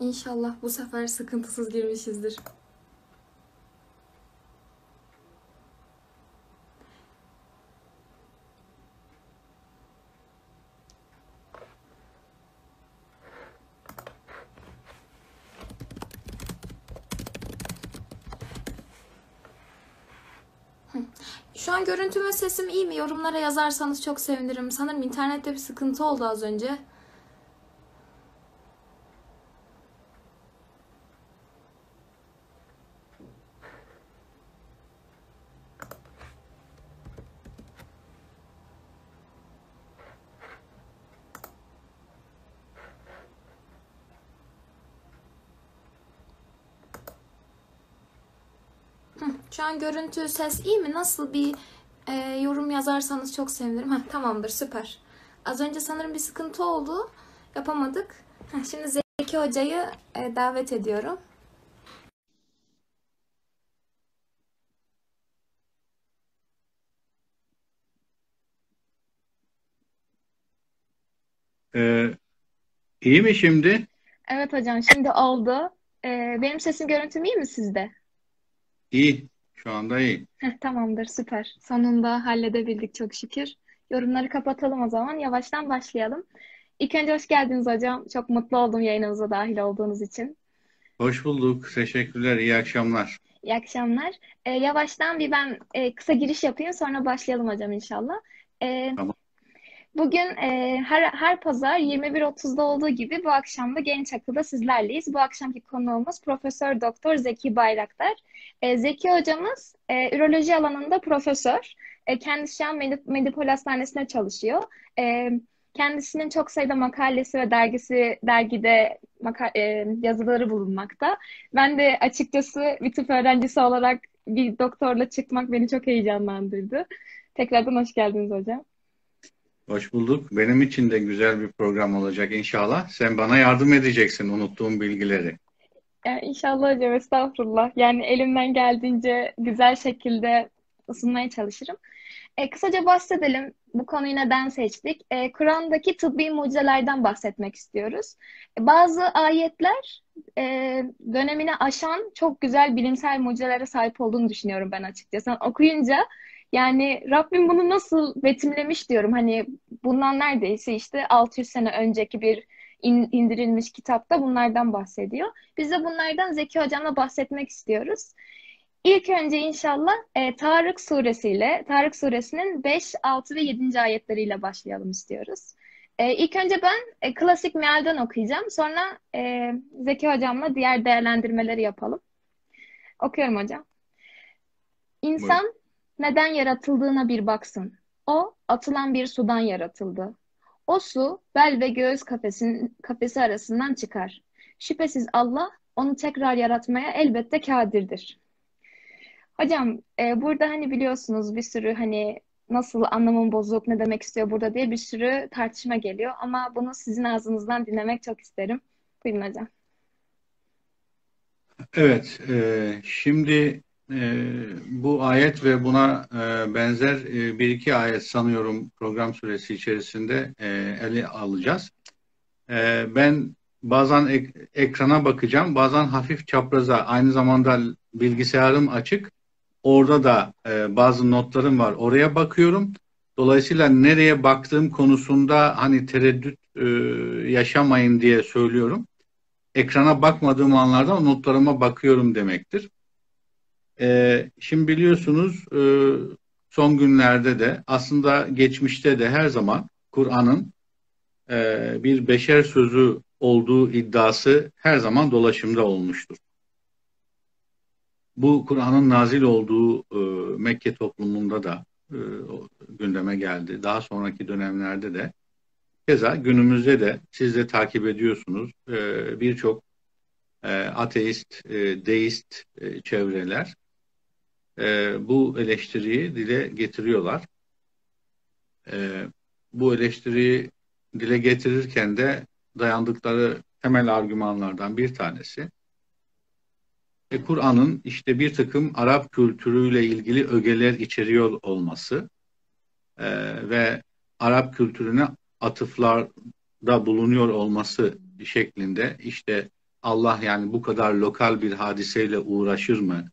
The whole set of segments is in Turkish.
İnşallah bu sefer sıkıntısız girmişizdir. Şu an görüntü ve sesim iyi mi? Yorumlara yazarsanız çok sevinirim. Sanırım internette bir sıkıntı oldu az önce. Şu an görüntü, ses iyi mi? Nasıl bir e, yorum yazarsanız çok sevinirim. Heh, tamamdır, süper. Az önce sanırım bir sıkıntı oldu. Yapamadık. Heh, şimdi Zeki Hoca'yı e, davet ediyorum. Ee, iyi mi şimdi? Evet hocam, şimdi oldu. E, benim sesim, görüntüm iyi mi sizde? İyi. Şu anda iyi. Heh, tamamdır, süper. Sonunda halledebildik çok şükür. Yorumları kapatalım o zaman. Yavaştan başlayalım. İlk önce hoş geldiniz hocam. Çok mutlu oldum yayınımıza dahil olduğunuz için. Hoş bulduk. Teşekkürler. İyi akşamlar. İyi akşamlar. E, yavaştan bir ben e, kısa giriş yapayım, sonra başlayalım hocam inşallah. E, Tamam. Bugün e, her, her pazar 21.30'da olduğu gibi bu akşam da Genç Akıl'da sizlerleyiz. Bu akşamki konuğumuz Profesör Doktor Zeki Bayraktar. E, Zeki hocamız e, üroloji alanında profesör. E, kendisi şu an Medip Medipol Hastanesi'nde çalışıyor. E, kendisinin çok sayıda makalesi ve dergisi dergide maka, e, yazıları bulunmakta. Ben de açıkçası bir tıp öğrencisi olarak bir doktorla çıkmak beni çok heyecanlandırdı. Tekrardan hoş geldiniz hocam. Hoş bulduk. Benim için de güzel bir program olacak inşallah. Sen bana yardım edeceksin unuttuğum bilgileri. Yani inşallah hocam estağfurullah. Yani elimden geldiğince güzel şekilde sunmaya çalışırım. E, kısaca bahsedelim. Bu konuyu neden seçtik? E, Kur'an'daki tıbbi mucizelerden bahsetmek istiyoruz. E, bazı ayetler e, dönemini aşan çok güzel bilimsel mucizelere sahip olduğunu düşünüyorum ben açıkçası. Okuyunca yani Rabbim bunu nasıl betimlemiş diyorum. Hani bundan neredeyse işte 600 sene önceki bir in, indirilmiş kitapta bunlardan bahsediyor. Biz de bunlardan Zeki Hocam'la bahsetmek istiyoruz. İlk önce inşallah e, Tarık suresiyle, Tarık suresinin 5, 6 ve 7. ayetleriyle başlayalım istiyoruz. E, ilk önce ben e, klasik mealden okuyacağım. Sonra e, Zeki Hocam'la diğer değerlendirmeleri yapalım. Okuyorum hocam. İnsan Buyurun. Neden yaratıldığına bir baksın. O atılan bir sudan yaratıldı. O su bel ve göğüs kafesin, kafesi arasından çıkar. Şüphesiz Allah onu tekrar yaratmaya elbette kadirdir. Hocam e, burada hani biliyorsunuz bir sürü hani nasıl anlamın bozuk ne demek istiyor burada diye bir sürü tartışma geliyor. Ama bunu sizin ağzınızdan dinlemek çok isterim. Buyurun hocam. Evet. e, şimdi e, bu ayet ve buna e, benzer e, bir iki ayet sanıyorum program süresi içerisinde e, ele alacağız. E, ben bazen ek- ekrana bakacağım, bazen hafif çapraza. Aynı zamanda bilgisayarım açık. Orada da e, bazı notlarım var. Oraya bakıyorum. Dolayısıyla nereye baktığım konusunda hani tereddüt e, yaşamayın diye söylüyorum. Ekrana bakmadığım anlarda notlarıma bakıyorum demektir. E, şimdi biliyorsunuz e, son günlerde de aslında geçmişte de her zaman Kur'an'ın e, bir beşer sözü olduğu iddiası her zaman dolaşımda olmuştur. Bu Kur'an'ın nazil olduğu e, Mekke toplumunda da e, gündeme geldi. Daha sonraki dönemlerde de keza günümüzde de siz de takip ediyorsunuz e, birçok e, ateist, e, deist e, çevreler e, bu eleştiriyi dile getiriyorlar. E, bu eleştiriyi dile getirirken de dayandıkları temel argümanlardan bir tanesi e, Kur'an'ın işte bir takım Arap kültürüyle ilgili ögeler içeriyor olması e, ve Arap kültürüne atıflarda bulunuyor olması şeklinde işte Allah yani bu kadar lokal bir hadiseyle uğraşır mı?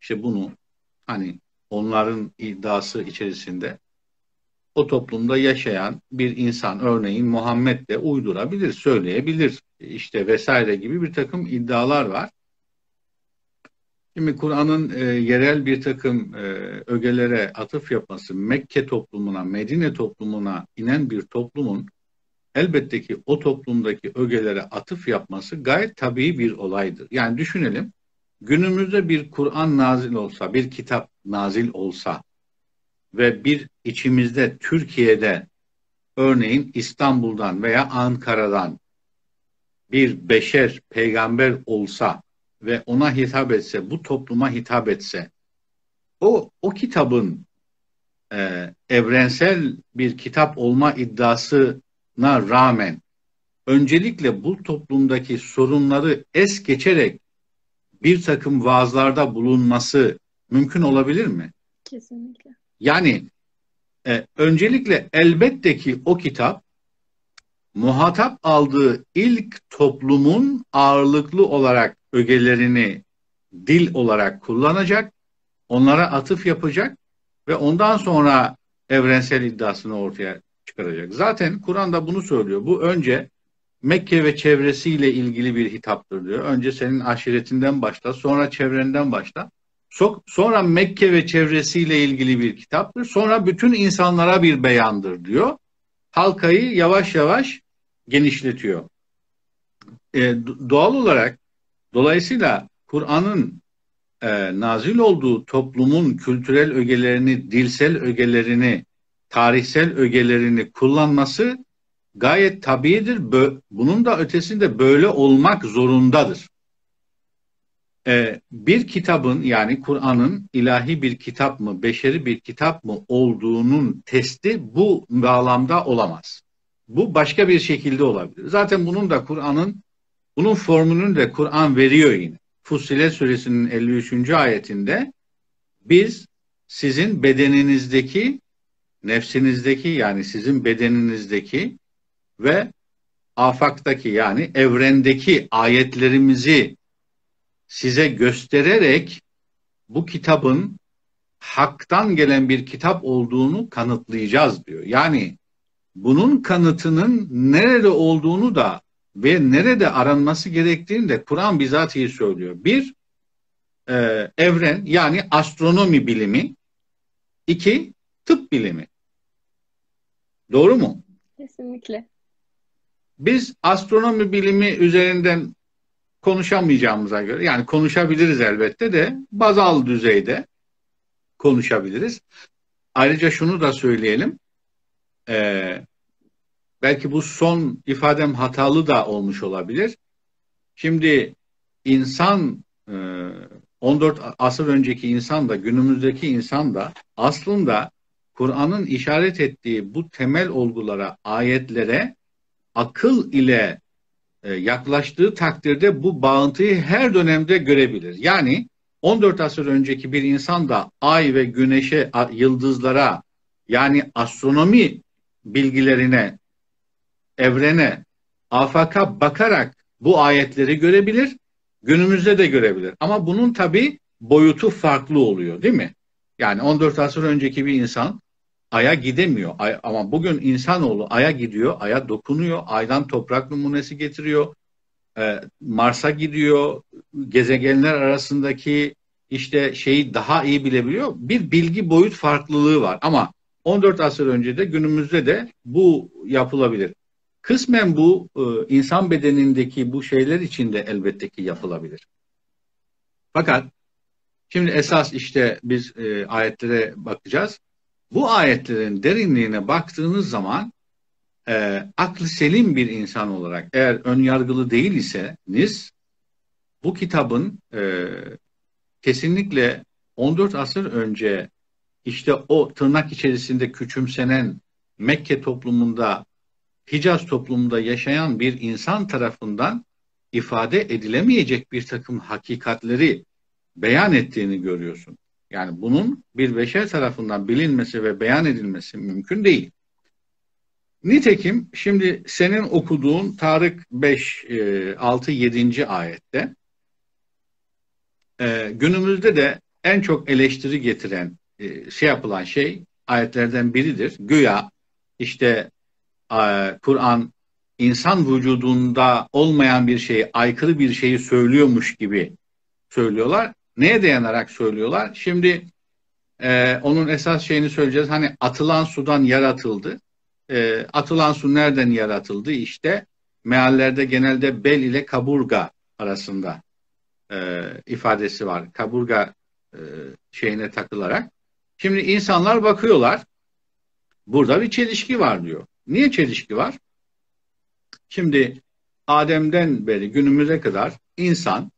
İşte bunu hani onların iddiası içerisinde o toplumda yaşayan bir insan örneğin Muhammed de uydurabilir, söyleyebilir işte vesaire gibi bir takım iddialar var. Şimdi Kur'an'ın e, yerel bir takım e, ögelere atıf yapması Mekke toplumuna, Medine toplumuna inen bir toplumun elbette ki o toplumdaki ögelere atıf yapması gayet tabii bir olaydır. Yani düşünelim günümüzde bir Kur'an nazil olsa, bir kitap nazil olsa ve bir içimizde Türkiye'de örneğin İstanbul'dan veya Ankara'dan bir beşer peygamber olsa ve ona hitap etse, bu topluma hitap etse, o, o kitabın e, evrensel bir kitap olma iddiasına rağmen öncelikle bu toplumdaki sorunları es geçerek bir takım vaazlarda bulunması mümkün olabilir mi? Kesinlikle. Yani e, öncelikle elbette ki o kitap muhatap aldığı ilk toplumun ağırlıklı olarak ögelerini dil olarak kullanacak, onlara atıf yapacak ve ondan sonra evrensel iddiasını ortaya çıkaracak. Zaten Kur'an'da bunu söylüyor. Bu önce Mekke ve çevresiyle ilgili bir hitaptır diyor. Önce senin aşiretinden başla, sonra çevrenden başla. Sonra Mekke ve çevresiyle ilgili bir kitaptır. Sonra bütün insanlara bir beyandır diyor. Halkayı yavaş yavaş genişletiyor. E, doğal olarak dolayısıyla Kur'an'ın e, nazil olduğu toplumun kültürel ögelerini, dilsel ögelerini, tarihsel ögelerini kullanması gayet tabidir. Bunun da ötesinde böyle olmak zorundadır. Ee, bir kitabın yani Kur'an'ın ilahi bir kitap mı, beşeri bir kitap mı olduğunun testi bu bağlamda olamaz. Bu başka bir şekilde olabilir. Zaten bunun da Kur'an'ın bunun formülünü de Kur'an veriyor yine. Fussilet suresinin 53. ayetinde biz sizin bedeninizdeki nefsinizdeki yani sizin bedeninizdeki ve afaktaki yani evrendeki ayetlerimizi size göstererek bu kitabın haktan gelen bir kitap olduğunu kanıtlayacağız diyor. Yani bunun kanıtının nerede olduğunu da ve nerede aranması gerektiğini de Kur'an bizatihi söylüyor. Bir, e, evren yani astronomi bilimi. iki tıp bilimi. Doğru mu? Kesinlikle. Biz astronomi bilimi üzerinden konuşamayacağımıza göre yani konuşabiliriz elbette de bazal düzeyde konuşabiliriz. Ayrıca şunu da söyleyelim. Ee, belki bu son ifadem hatalı da olmuş olabilir. Şimdi insan 14 e, asır önceki insan da günümüzdeki insan da aslında Kur'an'ın işaret ettiği bu temel olgulara, ayetlere akıl ile e, yaklaştığı takdirde bu bağıntıyı her dönemde görebilir. Yani 14 asır önceki bir insan da ay ve güneşe, yıldızlara yani astronomi bilgilerine, evrene, afaka bakarak bu ayetleri görebilir. Günümüzde de görebilir. Ama bunun tabi boyutu farklı oluyor değil mi? Yani 14 asır önceki bir insan Ay'a gidemiyor. Ay, ama bugün insanoğlu Ay'a gidiyor, Ay'a dokunuyor, Ay'dan toprak numunesi getiriyor, e, Mars'a gidiyor, gezegenler arasındaki işte şeyi daha iyi bilebiliyor. Bir bilgi boyut farklılığı var ama 14 asır önce de günümüzde de bu yapılabilir. Kısmen bu e, insan bedenindeki bu şeyler için de elbette ki yapılabilir. Fakat şimdi esas işte biz e, ayetlere bakacağız. Bu ayetlerin derinliğine baktığınız zaman e, aklı selim bir insan olarak eğer ön yargılı değil iseniz bu kitabın e, kesinlikle 14 asır önce işte o tırnak içerisinde küçümsenen Mekke toplumunda Hicaz toplumunda yaşayan bir insan tarafından ifade edilemeyecek bir takım hakikatleri beyan ettiğini görüyorsun. Yani bunun bir beşer tarafından bilinmesi ve beyan edilmesi mümkün değil. Nitekim şimdi senin okuduğun Tarık 5, 6, 7. ayette e, günümüzde de en çok eleştiri getiren e, şey yapılan şey ayetlerden biridir. Güya işte e, Kur'an insan vücudunda olmayan bir şeyi, aykırı bir şeyi söylüyormuş gibi söylüyorlar. Neye dayanarak söylüyorlar? Şimdi e, onun esas şeyini söyleyeceğiz. Hani atılan sudan yaratıldı. E, atılan su nereden yaratıldı? İşte meallerde genelde bel ile kaburga arasında e, ifadesi var. Kaburga e, şeyine takılarak. Şimdi insanlar bakıyorlar. Burada bir çelişki var diyor. Niye çelişki var? Şimdi Adem'den beri günümüze kadar insan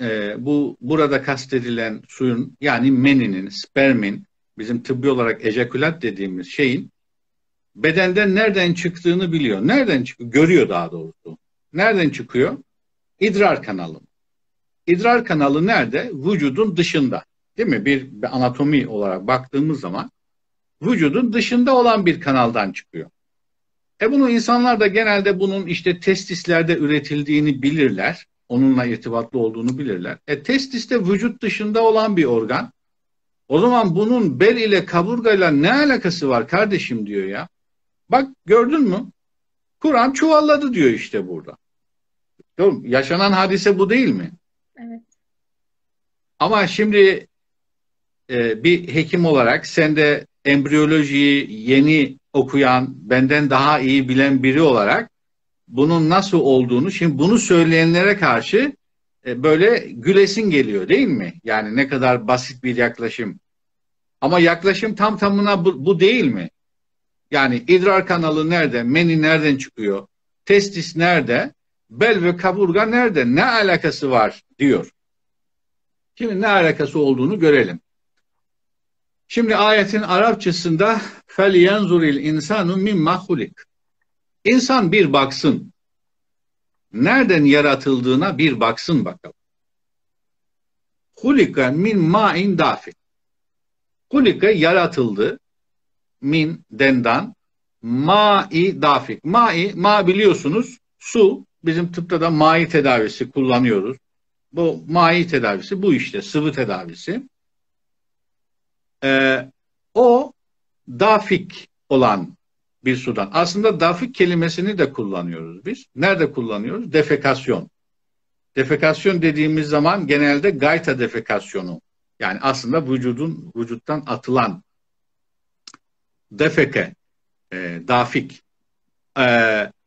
e, bu burada kastedilen suyun yani meninin, spermin, bizim tıbbi olarak ejakülat dediğimiz şeyin bedenden nereden çıktığını biliyor. Nereden çıkıyor? Görüyor daha doğrusu. Nereden çıkıyor? İdrar kanalı. İdrar kanalı nerede? Vücudun dışında. Değil mi? Bir, bir anatomi olarak baktığımız zaman vücudun dışında olan bir kanaldan çıkıyor. E bunu insanlar da genelde bunun işte testislerde üretildiğini bilirler. Onunla irtibatlı olduğunu bilirler. E testis de vücut dışında olan bir organ. O zaman bunun bel ile kaburgayla ne alakası var kardeşim diyor ya. Bak gördün mü? Kur'an çuvalladı diyor işte burada. Yaşanan hadise bu değil mi? Evet. Ama şimdi e, bir hekim olarak sen de embriyolojiyi yeni okuyan, benden daha iyi bilen biri olarak bunun nasıl olduğunu, şimdi bunu söyleyenlere karşı e, böyle gülesin geliyor değil mi? Yani ne kadar basit bir yaklaşım. Ama yaklaşım tam tamına bu, bu değil mi? Yani idrar kanalı nerede? Meni nereden çıkıyor? Testis nerede? Bel ve kaburga nerede? Ne alakası var diyor. Şimdi ne alakası olduğunu görelim. Şimdi ayetin Arapçasında فَلْيَنْزُرِ الْاِنْسَانُ مِمَّا خُلِقٍ İnsan bir baksın. Nereden yaratıldığına bir baksın bakalım. Hulika min ma'in dafi. Hulika yaratıldı min dendan ma'i dafik. Ma'i ma biliyorsunuz su bizim tıpta da ma'i tedavisi kullanıyoruz. Bu ma'i tedavisi bu işte sıvı tedavisi. Ee, o dafik olan bir sudan. Aslında dafik kelimesini de kullanıyoruz biz. Nerede kullanıyoruz? Defekasyon. Defekasyon dediğimiz zaman genelde gayta defekasyonu. Yani aslında vücudun vücuttan atılan defeke, e, dafik, e,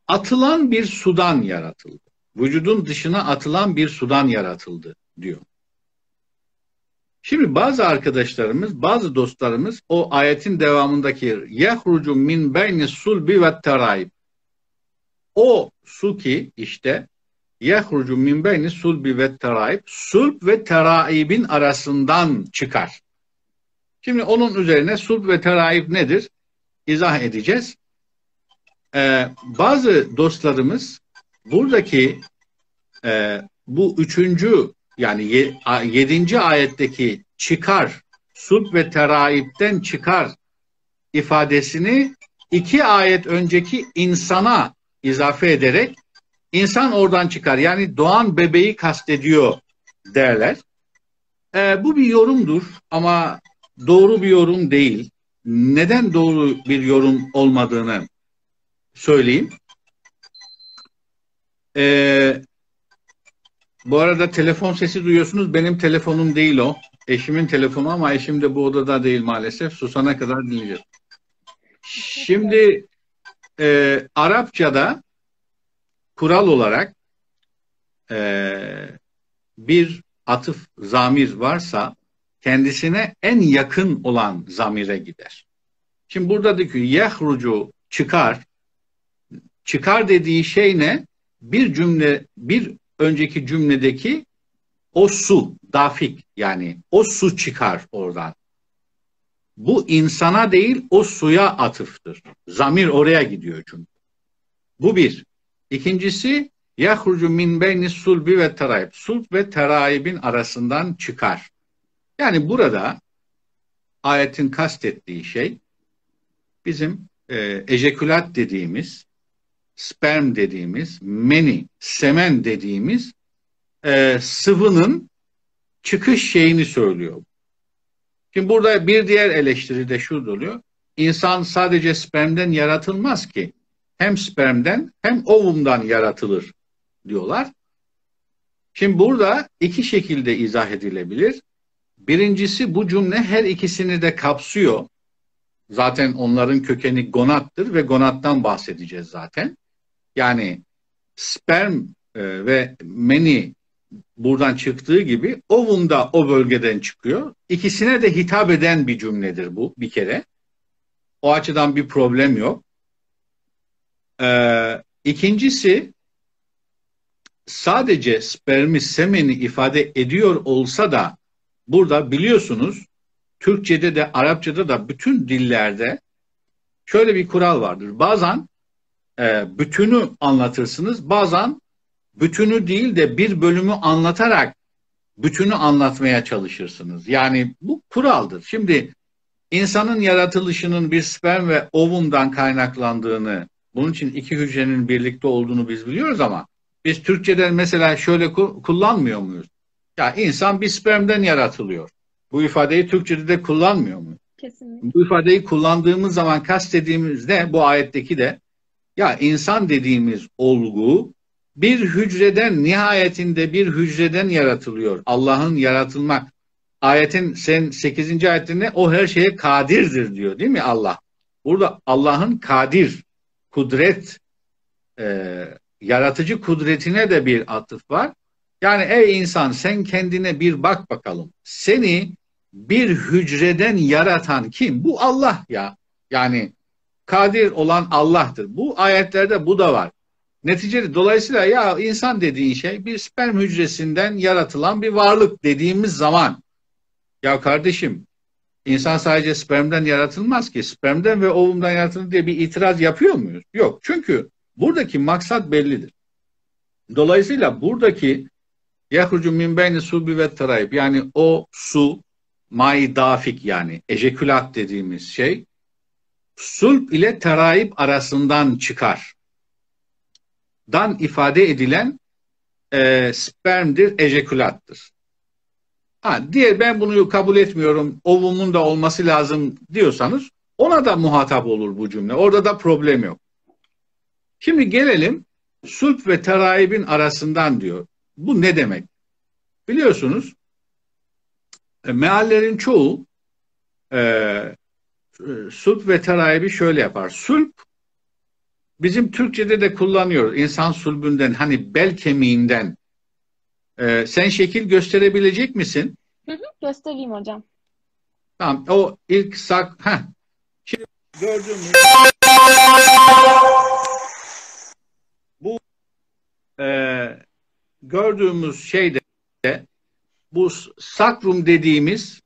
atılan bir sudan yaratıldı. Vücudun dışına atılan bir sudan yaratıldı diyor. Şimdi bazı arkadaşlarımız, bazı dostlarımız o ayetin devamındaki yehrucu min beyni sulbi ve teraib. O su ki işte yehrucu min beyni sulbi ve teraib sulb ve teraibin arasından çıkar. Şimdi onun üzerine sulb ve teraib nedir? İzah edeceğiz. Ee, bazı dostlarımız buradaki e, bu üçüncü yani yedinci ayetteki çıkar, sulh ve teraipten çıkar ifadesini iki ayet önceki insana izafe ederek insan oradan çıkar. Yani doğan bebeği kastediyor derler. Ee, bu bir yorumdur ama doğru bir yorum değil. Neden doğru bir yorum olmadığını söyleyeyim. Ee, bu arada telefon sesi duyuyorsunuz. Benim telefonum değil o. Eşimin telefonu ama eşim de bu odada değil maalesef. Susana kadar dinleyeceğiz. Şimdi e, Arapçada kural olarak e, bir atıf zamir varsa kendisine en yakın olan zamire gider. Şimdi burada diyor ki yehrucu çıkar. Çıkar dediği şey ne? Bir cümle, bir önceki cümledeki o su, dafik yani o su çıkar oradan. Bu insana değil o suya atıftır. Zamir oraya gidiyor çünkü. Bu bir. İkincisi yahrucu min beyni sulbi ve teraib. Sulb ve teraibin arasından çıkar. Yani burada ayetin kastettiği şey bizim e, ejekülat dediğimiz, sperm dediğimiz, meni, semen dediğimiz e, sıvının çıkış şeyini söylüyor. Şimdi burada bir diğer eleştiri de şu oluyor. İnsan sadece spermden yaratılmaz ki. Hem spermden hem ovumdan yaratılır diyorlar. Şimdi burada iki şekilde izah edilebilir. Birincisi bu cümle her ikisini de kapsıyor. Zaten onların kökeni gonattır ve gonattan bahsedeceğiz zaten. Yani sperm e, ve meni buradan çıktığı gibi ovum da o bölgeden çıkıyor. İkisine de hitap eden bir cümledir bu bir kere. O açıdan bir problem yok. Ee, ikincisi sadece spermi semeni ifade ediyor olsa da burada biliyorsunuz Türkçe'de de Arapça'da da bütün dillerde şöyle bir kural vardır. Bazen e, bütünü anlatırsınız, bazen bütünü değil de bir bölümü anlatarak bütünü anlatmaya çalışırsınız. Yani bu kuraldır. Şimdi insanın yaratılışının bir sperm ve ovumdan kaynaklandığını, bunun için iki hücrenin birlikte olduğunu biz biliyoruz ama biz Türkçeden mesela şöyle kullanmıyor muyuz? Ya insan bir spermden yaratılıyor. Bu ifadeyi Türkçede de kullanmıyor mu? Kesinlikle. Bu ifadeyi kullandığımız zaman kastediğimiz ne? Bu ayetteki de ya insan dediğimiz olgu bir hücreden nihayetinde bir hücreden yaratılıyor. Allah'ın yaratılmak. Ayetin sen 8. ayetinde o her şeye kadirdir diyor değil mi Allah? Burada Allah'ın kadir, kudret, e, yaratıcı kudretine de bir atıf var. Yani ey insan sen kendine bir bak bakalım. Seni bir hücreden yaratan kim? Bu Allah ya. Yani kadir olan Allah'tır. Bu ayetlerde bu da var. Neticede dolayısıyla ya insan dediğin şey bir sperm hücresinden yaratılan bir varlık dediğimiz zaman ya kardeşim insan sadece spermden yaratılmaz ki. Spermden ve ovumdan yaratılır diye bir itiraz yapıyor muyuz? Yok. Çünkü buradaki maksat bellidir. Dolayısıyla buradaki yahrucu min beyni sulbi ve tarayip yani o su mai dafik yani ejekülat dediğimiz şey sulp ile terayip arasından çıkar. Dan ifade edilen e, spermdir, ejekülattır. Ha, diğer ben bunu kabul etmiyorum, ovumun da olması lazım diyorsanız ona da muhatap olur bu cümle. Orada da problem yok. Şimdi gelelim sulp ve terayibin arasından diyor. Bu ne demek? Biliyorsunuz e, meallerin çoğu e, sulp ve terayibi şöyle yapar. Sulp bizim Türkçe'de de kullanıyoruz. İnsan sulbünden hani bel kemiğinden e, sen şekil gösterebilecek misin? Hı hı, göstereyim hocam. Tamam o ilk sak heh. Şimdi gördüğümüz bu e, gördüğümüz şeyde bu sakrum dediğimiz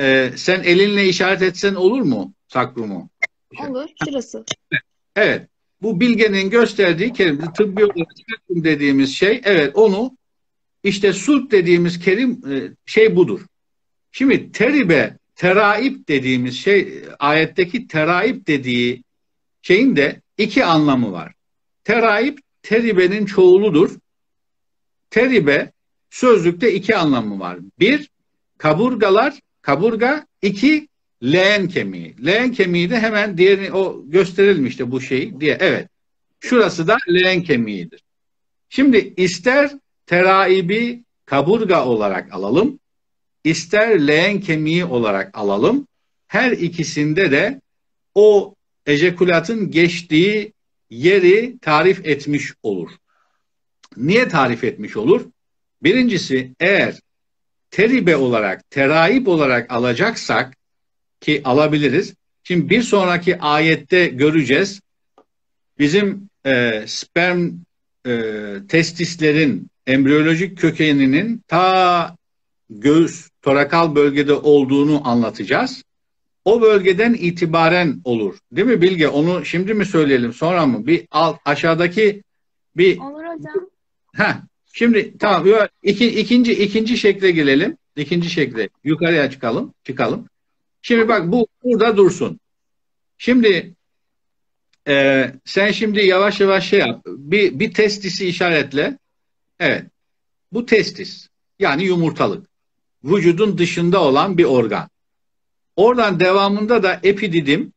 e, sen elinle işaret etsen olur mu sakrumu? Olur. Şurası. Evet. Bu bilgenin gösterdiği kelime tıbbi olarak sakrum dediğimiz şey evet onu işte sulp dediğimiz kelim e, şey budur. Şimdi teribe teraip dediğimiz şey ayetteki teraip dediği şeyin de iki anlamı var. Teraip teribenin çoğuludur. Teribe sözlükte iki anlamı var. Bir, kaburgalar, kaburga. iki leğen kemiği. Leğen kemiği de hemen diğerini o gösterilmişti bu şey diye. Evet. Şurası da leğen kemiğidir. Şimdi ister teraibi kaburga olarak alalım, ister leğen kemiği olarak alalım. Her ikisinde de o ejekulatın geçtiği yeri tarif etmiş olur. Niye tarif etmiş olur? Birincisi eğer teribe olarak, teraip olarak alacaksak ki alabiliriz. Şimdi bir sonraki ayette göreceğiz. Bizim e, sperm e, testislerin embriyolojik kökeninin ta göğüs, torakal bölgede olduğunu anlatacağız. O bölgeden itibaren olur. Değil mi Bilge? Onu şimdi mi söyleyelim sonra mı? Bir alt aşağıdaki bir Olur hocam. Heh, Şimdi tamam iki, ikinci ikinci şekle gelelim. İkinci şekle yukarıya çıkalım. Çıkalım. Şimdi bak bu burada dursun. Şimdi Ee, sen şimdi yavaş yavaş şey yap. Bir, bir testisi işaretle. Evet. Bu testis. Yani yumurtalık. Vücudun dışında olan bir organ. Oradan devamında da epididim.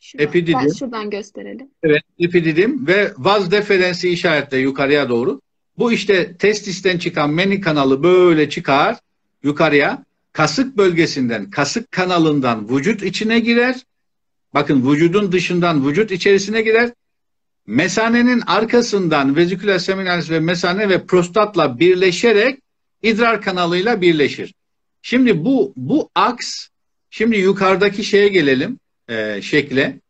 Şuradan, Epididim. şuradan gösterelim. Evet, epididim ve vaz deferensi işaretle yukarıya doğru. Bu işte testisten çıkan meni kanalı böyle çıkar yukarıya. Kasık bölgesinden, kasık kanalından vücut içine girer. Bakın vücudun dışından vücut içerisine girer. Mesanenin arkasından veziküler seminalis ve mesane ve prostatla birleşerek idrar kanalıyla birleşir. Şimdi bu bu aks şimdi yukarıdaki şeye gelelim e, şekle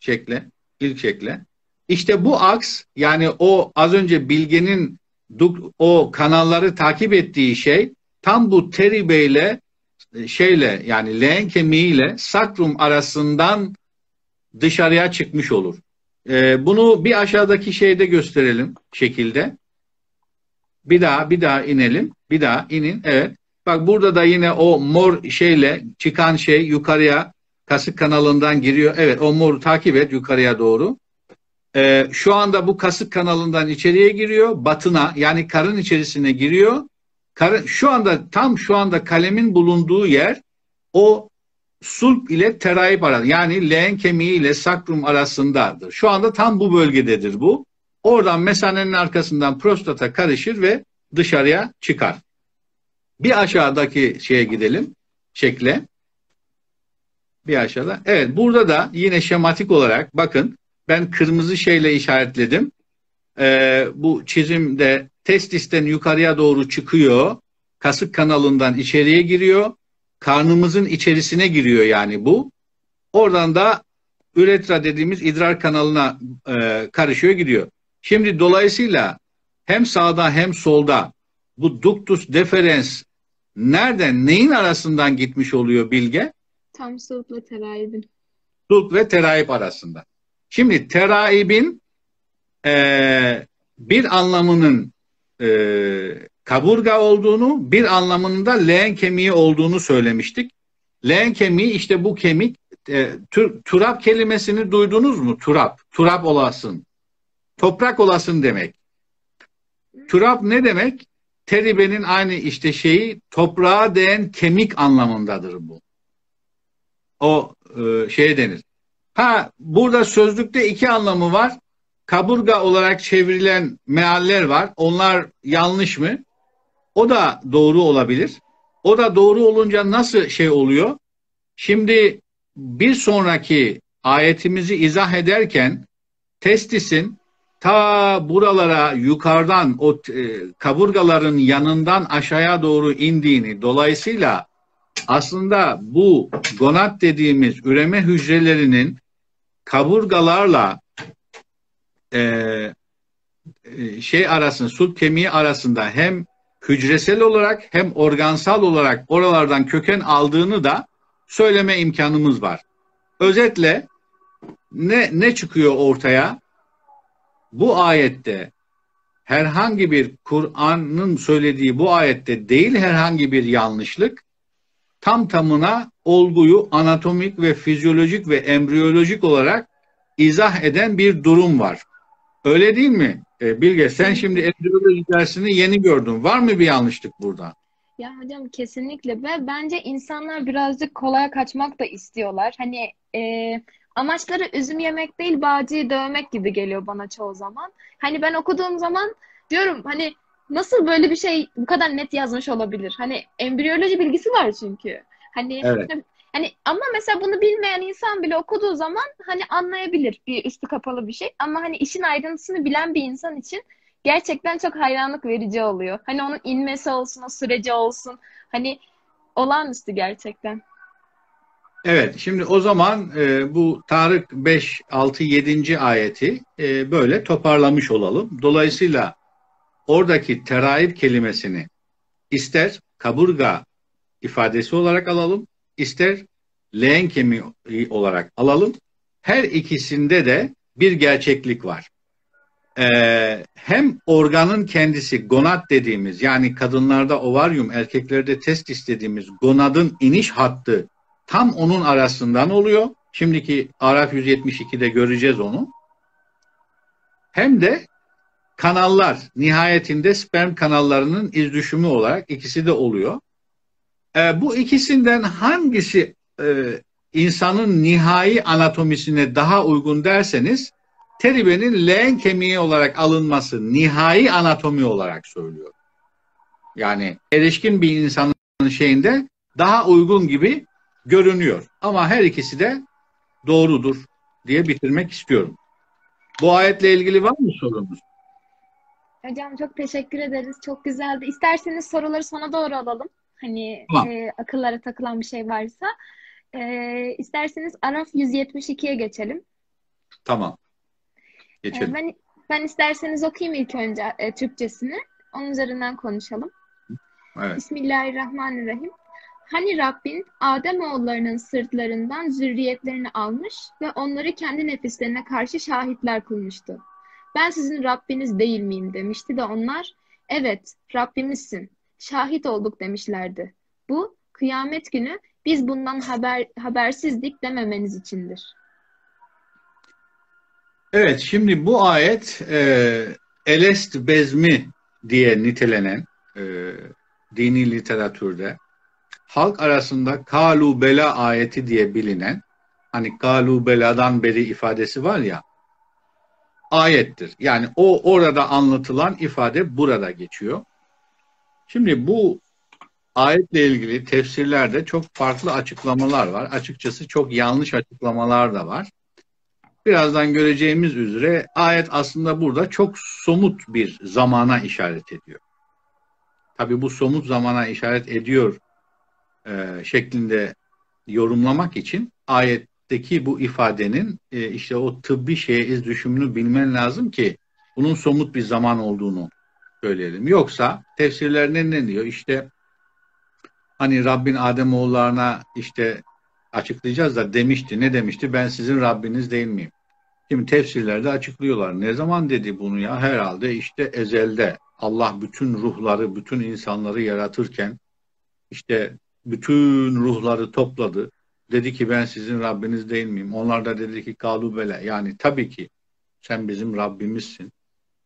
şekle ilk şekle. İşte bu aks yani o az önce Bilge'nin o kanalları takip ettiği şey tam bu teribeyle şeyle yani leğen kemiğiyle sakrum arasından dışarıya çıkmış olur. Ee, bunu bir aşağıdaki şeyde gösterelim şekilde. Bir daha bir daha inelim. Bir daha inin. Evet. Bak burada da yine o mor şeyle çıkan şey yukarıya kasık kanalından giriyor. Evet o moru takip et yukarıya doğru. Ee, şu anda bu kasık kanalından içeriye giriyor. Batına yani karın içerisine giriyor. Karın, şu anda tam şu anda kalemin bulunduğu yer o sulp ile teraip arasında yani leğen kemiği ile sakrum arasındadır. Şu anda tam bu bölgededir bu. Oradan mesanenin arkasından prostata karışır ve dışarıya çıkar. Bir aşağıdaki şeye gidelim. Şekle. Bir aşağıda. Evet burada da yine şematik olarak bakın ben kırmızı şeyle işaretledim. Ee, bu çizimde testisten yukarıya doğru çıkıyor. Kasık kanalından içeriye giriyor. Karnımızın içerisine giriyor yani bu. Oradan da üretra dediğimiz idrar kanalına e, karışıyor gidiyor. Şimdi dolayısıyla hem sağda hem solda bu ductus deferens nereden neyin arasından gitmiş oluyor bilge? Tam sulpla teraibin. Sulp ve teraip arasında. Şimdi teraibin e, bir anlamının e, kaburga olduğunu, bir anlamının da leğen kemiği olduğunu söylemiştik. Leğen kemiği işte bu kemik. E, tur, turap kelimesini duydunuz mu? Turap. Turap olasın. Toprak olasın demek. Turap ne demek? Teribenin aynı işte şeyi toprağa değen kemik anlamındadır bu. O e, şeye denir. Ha burada sözlükte iki anlamı var. Kaburga olarak çevrilen mealler var. Onlar yanlış mı? O da doğru olabilir. O da doğru olunca nasıl şey oluyor? Şimdi bir sonraki ayetimizi izah ederken testisin ta buralara yukarıdan o e, kaburgaların yanından aşağıya doğru indiğini dolayısıyla aslında bu gonat dediğimiz üreme hücrelerinin kaburgalarla e, e şey arasında, sulp kemiği arasında hem hücresel olarak hem organsal olarak oralardan köken aldığını da söyleme imkanımız var. Özetle ne ne çıkıyor ortaya? Bu ayette herhangi bir Kur'an'ın söylediği bu ayette değil herhangi bir yanlışlık tam tamına olguyu anatomik ve fizyolojik ve embriyolojik olarak izah eden bir durum var. Öyle değil mi e, Bilge? Sen şimdi embriyoloji dersini yeni gördün. Var mı bir yanlışlık burada? Ya hocam kesinlikle ve bence insanlar birazcık kolaya kaçmak da istiyorlar. Hani e, amaçları üzüm yemek değil bağcıyı dövmek gibi geliyor bana çoğu zaman. Hani ben okuduğum zaman diyorum hani nasıl böyle bir şey bu kadar net yazmış olabilir? Hani embriyoloji bilgisi var çünkü. Hani evet. hani ama mesela bunu bilmeyen insan bile okuduğu zaman hani anlayabilir bir üstü kapalı bir şey ama hani işin ayrıntısını bilen bir insan için gerçekten çok hayranlık verici oluyor. Hani onun inmesi olsun, o süreci olsun. Hani olağanüstü gerçekten. Evet, şimdi o zaman e, bu Tarık 5, 6, 7. ayeti e, böyle toparlamış olalım. Dolayısıyla oradaki teraip kelimesini ister kaburga ifadesi olarak alalım, ister leğen kemiği olarak alalım. Her ikisinde de bir gerçeklik var. Ee, hem organın kendisi gonad dediğimiz yani kadınlarda ovaryum erkeklerde testis dediğimiz gonadın iniş hattı tam onun arasından oluyor. Şimdiki Araf 172'de göreceğiz onu. Hem de kanallar nihayetinde sperm kanallarının iz düşümü olarak ikisi de oluyor. E, bu ikisinden hangisi e, insanın nihai anatomisine daha uygun derseniz teribenin leğen kemiği olarak alınması nihai anatomi olarak söylüyor. Yani erişkin bir insanın şeyinde daha uygun gibi görünüyor. Ama her ikisi de doğrudur diye bitirmek istiyorum. Bu ayetle ilgili var mı sorunuz? Hocam çok teşekkür ederiz. Çok güzeldi. İsterseniz soruları sona doğru alalım. Hani Tamam. e, akıllara takılan bir şey varsa. E, isterseniz Araf 172'ye geçelim. Tamam. E, Geçelim. ben ben isterseniz okuyayım ilk önce e, Türkçesini. Onun üzerinden konuşalım. Evet. Bismillahirrahmanirrahim. Hani Rabbin Adem oğullarının sırtlarından zürriyetlerini almış ve onları kendi nefislerine karşı şahitler kılmıştı. Ben sizin Rabbiniz değil miyim demişti de onlar evet Rabbimizsin şahit olduk demişlerdi. Bu kıyamet günü biz bundan haber habersizdik dememeniz içindir. Evet, şimdi bu ayet e, Elest bezmi diye nitelenen e, dini literatürde halk arasında kalu bela ayeti diye bilinen hani kalu beladan beri ifadesi var ya ayettir. Yani o orada anlatılan ifade burada geçiyor. Şimdi bu ayetle ilgili tefsirlerde çok farklı açıklamalar var. Açıkçası çok yanlış açıklamalar da var. Birazdan göreceğimiz üzere ayet aslında burada çok somut bir zamana işaret ediyor. Tabi bu somut zamana işaret ediyor e, şeklinde yorumlamak için ayetteki bu ifadenin e, işte o tıbbi şeye iz düşümünü bilmen lazım ki bunun somut bir zaman olduğunu söyleyelim. Yoksa tefsirlerinde ne diyor? İşte hani Rabbin Adem oğullarına işte açıklayacağız da demişti. Ne demişti? Ben sizin Rabbiniz değil miyim? Şimdi tefsirlerde açıklıyorlar. Ne zaman dedi bunu ya? Herhalde işte ezelde Allah bütün ruhları, bütün insanları yaratırken işte bütün ruhları topladı. Dedi ki ben sizin Rabbiniz değil miyim? Onlar da dedi ki kalu bele. Yani tabii ki sen bizim Rabbimizsin.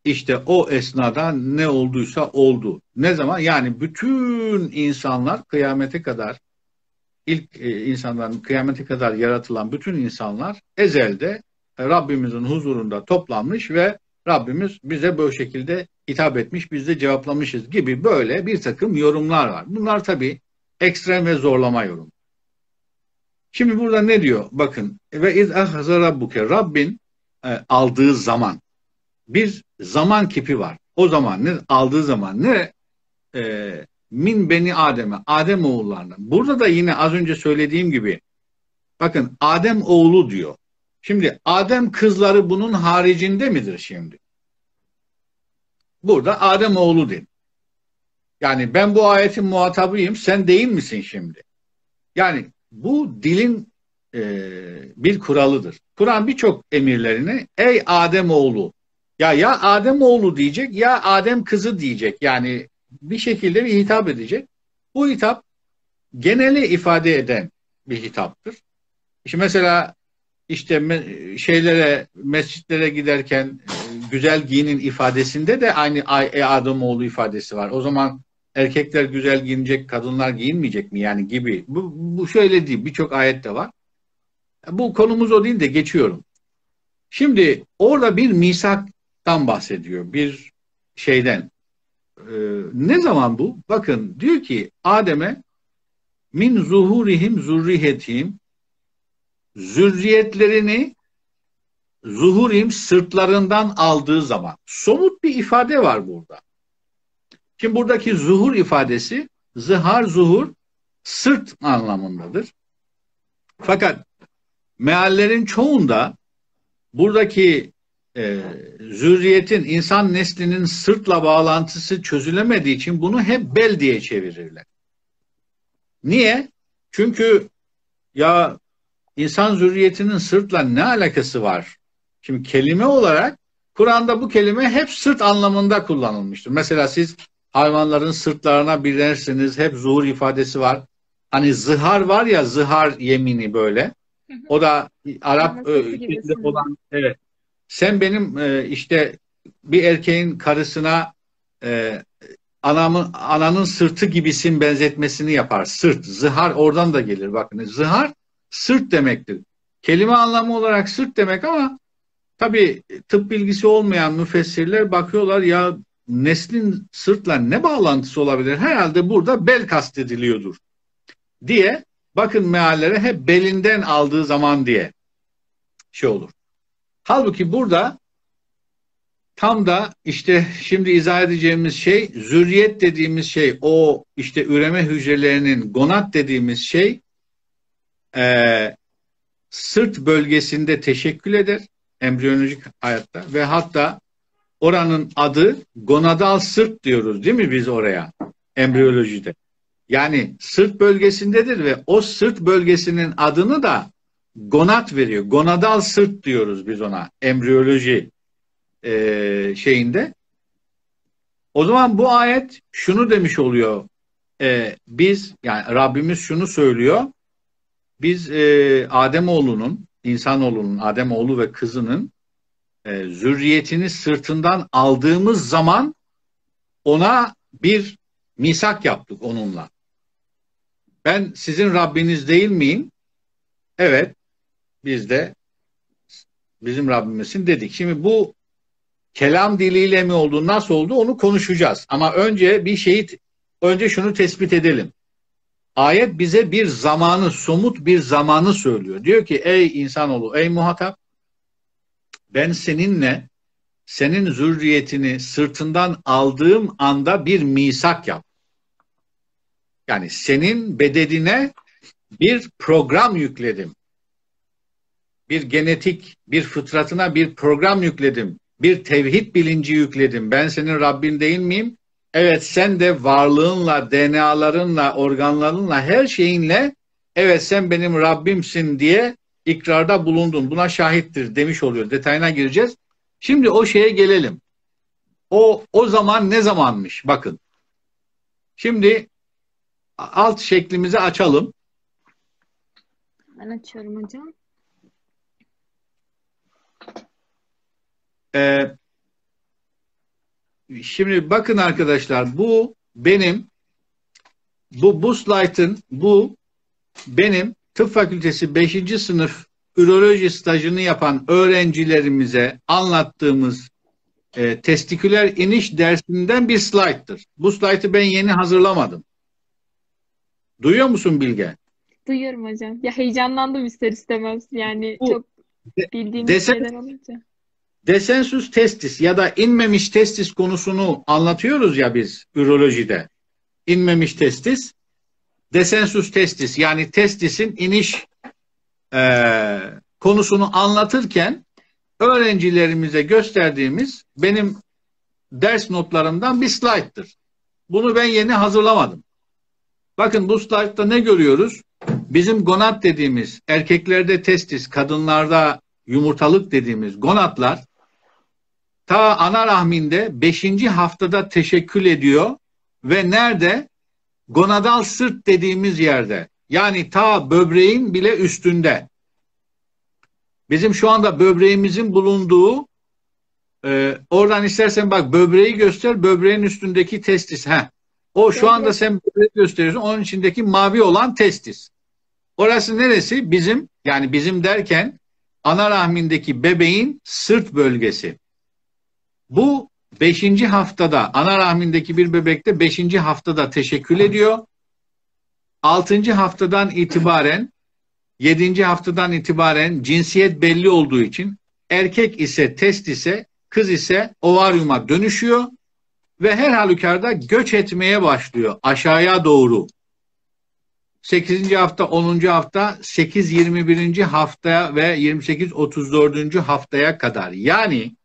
İşte o esnada ne olduysa oldu. Ne zaman? Yani bütün insanlar kıyamete kadar ilk e, insanların kıyamete kadar yaratılan bütün insanlar ezelde Rabbimizin huzurunda toplanmış ve Rabbimiz bize böyle şekilde hitap etmiş, biz de cevaplamışız gibi böyle bir takım yorumlar var. Bunlar tabii ekstrem ve zorlama yorum. Şimdi burada ne diyor? Bakın ve iz ahza rabbuke Rabbin e, aldığı zaman bir zaman kipi var. O zaman ne aldığı zaman ne e, min beni Adem'e Adem oğullarına. Burada da yine az önce söylediğim gibi bakın Adem oğlu diyor. Şimdi Adem kızları bunun haricinde midir şimdi? Burada Adem oğlu din. Yani ben bu ayetin muhatabıyım, sen değil misin şimdi? Yani bu dilin e, bir kuralıdır. Kur'an birçok emirlerini ey Adem oğlu ya ya Adem oğlu diyecek ya Adem kızı diyecek. Yani bir şekilde bir hitap edecek. Bu hitap geneli ifade eden bir hitaptır. İşte mesela işte şeylere mescitlere giderken e, güzel giyinin ifadesinde de aynı ey Adem oğlu ifadesi var. O zaman erkekler güzel giyinecek, kadınlar giyinmeyecek mi yani gibi. Bu, bu şöyle değil. Birçok ayette var. Bu konumuz o değil de geçiyorum. Şimdi orada bir misaktan bahsediyor. Bir şeyden. Ee, ne zaman bu? Bakın diyor ki Adem'e min zuhurihim zurrihetihim zürriyetlerini zuhurim sırtlarından aldığı zaman somut bir ifade var burada. Şimdi buradaki zuhur ifadesi zihar zuhur sırt anlamındadır. Fakat meallerin çoğunda buradaki e, zürriyetin insan neslinin sırtla bağlantısı çözülemediği için bunu hep bel diye çevirirler. Niye? Çünkü ya insan zürriyetinin sırtla ne alakası var? Şimdi kelime olarak Kur'an'da bu kelime hep sırt anlamında kullanılmıştır. Mesela siz hayvanların sırtlarına bilersiniz hep zuhur ifadesi var. Hani zihar var ya zihar yemini böyle. O da Arap e, olan evet. Sen benim e, işte bir erkeğin karısına e, anamın ananın sırtı gibisin benzetmesini yapar. Sırt, zihar oradan da gelir bakın. Zihar sırt demektir. Kelime anlamı olarak sırt demek ama tabi tıp bilgisi olmayan müfessirler bakıyorlar ya neslin sırtla ne bağlantısı olabilir? Herhalde burada bel kastediliyordur diye bakın meallere hep belinden aldığı zaman diye şey olur. Halbuki burada tam da işte şimdi izah edeceğimiz şey zürriyet dediğimiz şey o işte üreme hücrelerinin gonat dediğimiz şey e, sırt bölgesinde teşekkül eder embriyolojik hayatta ve hatta oranın adı gonadal sırt diyoruz değil mi biz oraya embriyolojide. Yani sırt bölgesindedir ve o sırt bölgesinin adını da gonat veriyor. Gonadal sırt diyoruz biz ona embriyoloji e, şeyinde. O zaman bu ayet şunu demiş oluyor. E, biz yani Rabbimiz şunu söylüyor. Biz e, Ademoğlunun, insanoğlunun, Ademoğlu ve kızının e, zürriyetini sırtından aldığımız zaman ona bir misak yaptık onunla. Ben sizin Rabbiniz değil miyim? Evet, biz de bizim Rabbimizsin dedik. Şimdi bu kelam diliyle mi oldu, nasıl oldu onu konuşacağız. Ama önce bir şeyi, önce şunu tespit edelim. Ayet bize bir zamanı, somut bir zamanı söylüyor. Diyor ki ey insanoğlu, ey muhatap ben seninle senin zürriyetini sırtından aldığım anda bir misak yap. Yani senin bedenine bir program yükledim. Bir genetik, bir fıtratına bir program yükledim. Bir tevhid bilinci yükledim. Ben senin Rabbin değil miyim? Evet sen de varlığınla, DNA'larınla, organlarınla, her şeyinle evet sen benim Rabbimsin diye ikrarda bulundun. Buna şahittir demiş oluyor. Detayına gireceğiz. Şimdi o şeye gelelim. O o zaman ne zamanmış? Bakın. Şimdi alt şeklimizi açalım. Ben açıyorum hocam. Ee, şimdi bakın arkadaşlar bu benim bu bu slaytın bu benim tıp fakültesi 5. sınıf üroloji stajını yapan öğrencilerimize anlattığımız e, testiküler iniş dersinden bir slayttır. Bu slaytı ben yeni hazırlamadım. Duyuyor musun Bilge? Duyuyorum hocam. Ya heyecanlandım ister istemez. Yani Bu, çok bildiğim desen, şeyler olunca. Desensus testis ya da inmemiş testis konusunu anlatıyoruz ya biz ürolojide. İnmemiş testis, desensus testis yani testisin iniş e, konusunu anlatırken öğrencilerimize gösterdiğimiz benim ders notlarımdan bir slayttır. Bunu ben yeni hazırlamadım. Bakın bu slaytta ne görüyoruz? Bizim gonat dediğimiz erkeklerde testis, kadınlarda yumurtalık dediğimiz gonatlar ta ana rahminde 5. haftada teşekkül ediyor ve nerede? Gonadal sırt dediğimiz yerde. Yani ta böbreğin bile üstünde. Bizim şu anda böbreğimizin bulunduğu e, oradan istersen bak böbreği göster böbreğin üstündeki testis. Heh. O şu anda sen böbreği gösteriyorsun. Onun içindeki mavi olan testis. Orası neresi? Bizim yani bizim derken ana rahmindeki bebeğin sırt bölgesi. Bu beşinci haftada ana rahmindeki bir bebekte beşinci haftada teşekkül ediyor. Altıncı haftadan itibaren yedinci haftadan itibaren cinsiyet belli olduğu için erkek ise test ise kız ise ovaryuma dönüşüyor ve her halükarda göç etmeye başlıyor aşağıya doğru. 8. hafta, 10. hafta, 8 21. hafta ve 28 34. haftaya kadar. Yani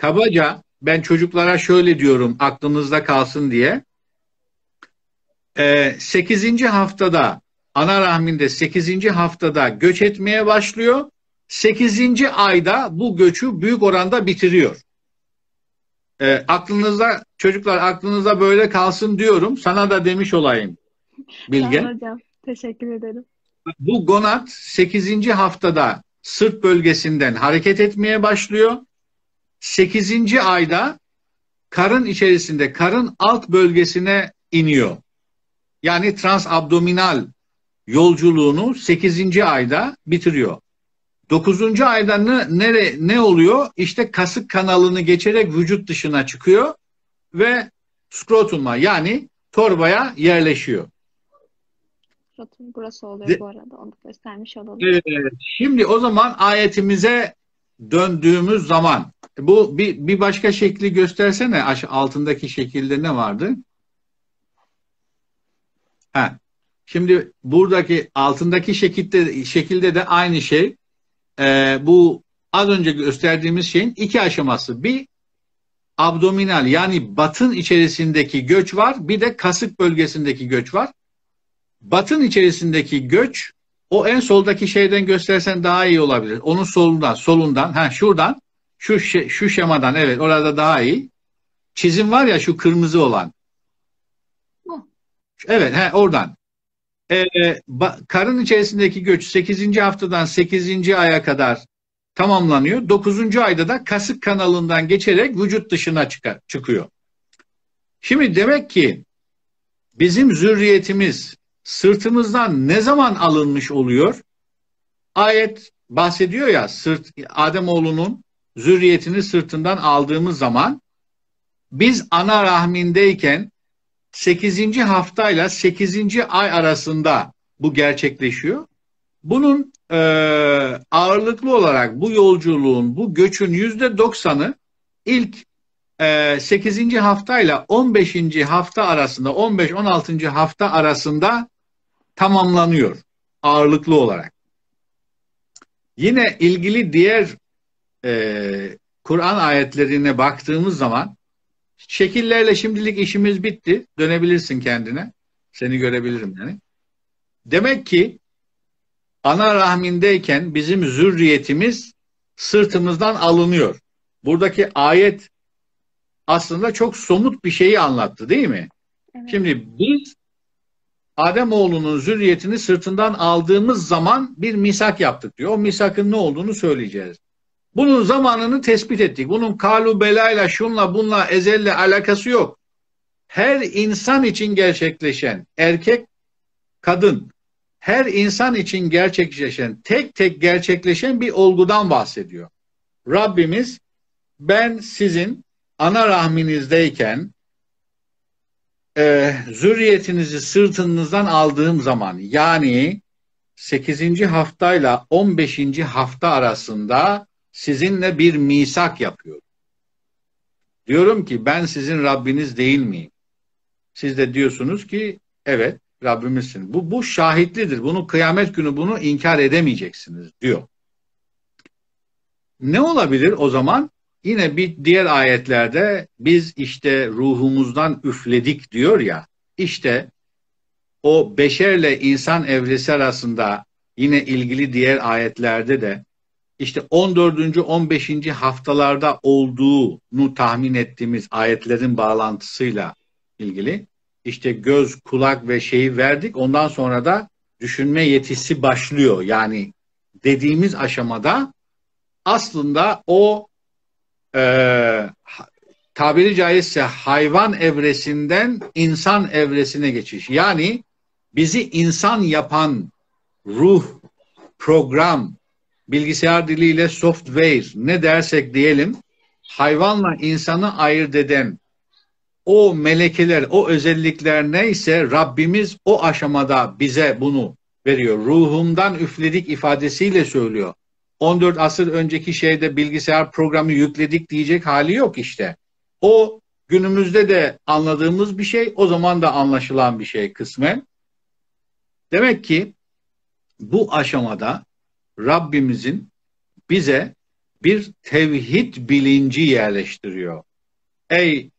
kabaca ben çocuklara şöyle diyorum aklınızda kalsın diye. 8. Ee, haftada ana rahminde 8. haftada göç etmeye başlıyor. 8. ayda bu göçü büyük oranda bitiriyor. E, aklınızda çocuklar aklınızda böyle kalsın diyorum. Sana da demiş olayım. Bilge. Tamam hocam. Teşekkür ederim. bu gonat 8. haftada sırt bölgesinden hareket etmeye başlıyor. 8. ayda karın içerisinde karın alt bölgesine iniyor. Yani transabdominal yolculuğunu 8. ayda bitiriyor. 9. ayda ne, nere, ne oluyor? İşte kasık kanalını geçerek vücut dışına çıkıyor ve skrotuma yani torbaya yerleşiyor. Skrotum burası oluyor De, bu arada. Onu göstermiş olalım. Evet, şimdi o zaman ayetimize döndüğümüz zaman bu bir, bir başka şekli göstersene altındaki şekilde ne vardı? Ha. Şimdi buradaki altındaki şekilde şekilde de aynı şey. Ee, bu az önce gösterdiğimiz şeyin iki aşaması. Bir abdominal yani batın içerisindeki göç var. Bir de kasık bölgesindeki göç var. Batın içerisindeki göç o en soldaki şeyden göstersen daha iyi olabilir. Onun solundan, solundan, ha şuradan, şu şu şemadan evet orada daha iyi. Çizim var ya şu kırmızı olan. Evet, he, oradan. Ee, karın içerisindeki göç 8. haftadan 8. aya kadar tamamlanıyor. 9. ayda da kasık kanalından geçerek vücut dışına çıkar, çıkıyor. Şimdi demek ki bizim zürriyetimiz sırtımızdan ne zaman alınmış oluyor? Ayet bahsediyor ya sırt Ademoğlunun zürriyetini sırtından aldığımız zaman biz ana rahmindeyken 8. haftayla 8. ay arasında bu gerçekleşiyor. Bunun e, ağırlıklı olarak bu yolculuğun, bu göçün yüzde doksanı ilk e, 8. haftayla 15. hafta arasında, 15-16. hafta arasında tamamlanıyor ağırlıklı olarak. Yine ilgili diğer e, Kur'an ayetlerine baktığımız zaman Şekillerle şimdilik işimiz bitti. Dönebilirsin kendine. Seni görebilirim yani. Demek ki ana rahmindeyken bizim zürriyetimiz sırtımızdan alınıyor. Buradaki ayet aslında çok somut bir şeyi anlattı değil mi? Evet. Şimdi biz Adem oğlunun zürriyetini sırtından aldığımız zaman bir misak yaptık diyor. O misakın ne olduğunu söyleyeceğiz. Bunun zamanını tespit ettik. Bunun kalu belayla, şunla, bunla, ezelle alakası yok. Her insan için gerçekleşen, erkek, kadın, her insan için gerçekleşen, tek tek gerçekleşen bir olgudan bahsediyor. Rabbimiz ben sizin ana rahminizdeyken e, zürriyetinizi sırtınızdan aldığım zaman yani 8. haftayla 15. hafta arasında sizinle bir misak yapıyorum. Diyorum ki ben sizin Rabbiniz değil miyim? Siz de diyorsunuz ki evet Rabbimizsin. Bu, bu şahitlidir. Bunu kıyamet günü bunu inkar edemeyeceksiniz diyor. Ne olabilir o zaman? Yine bir diğer ayetlerde biz işte ruhumuzdan üfledik diyor ya. İşte o beşerle insan evresi arasında yine ilgili diğer ayetlerde de işte 14. 15. haftalarda olduğunu tahmin ettiğimiz ayetlerin bağlantısıyla ilgili işte göz, kulak ve şeyi verdik. Ondan sonra da düşünme yetisi başlıyor. Yani dediğimiz aşamada aslında o e, tabiri caizse hayvan evresinden insan evresine geçiş. Yani bizi insan yapan ruh, program, bilgisayar diliyle software ne dersek diyelim hayvanla insanı ayırt eden o melekeler, o özellikler neyse Rabbimiz o aşamada bize bunu veriyor. Ruhumdan üfledik ifadesiyle söylüyor. 14 asır önceki şeyde bilgisayar programı yükledik diyecek hali yok işte. O günümüzde de anladığımız bir şey, o zaman da anlaşılan bir şey kısmen. Demek ki bu aşamada Rabbimizin bize bir tevhid bilinci yerleştiriyor. Ey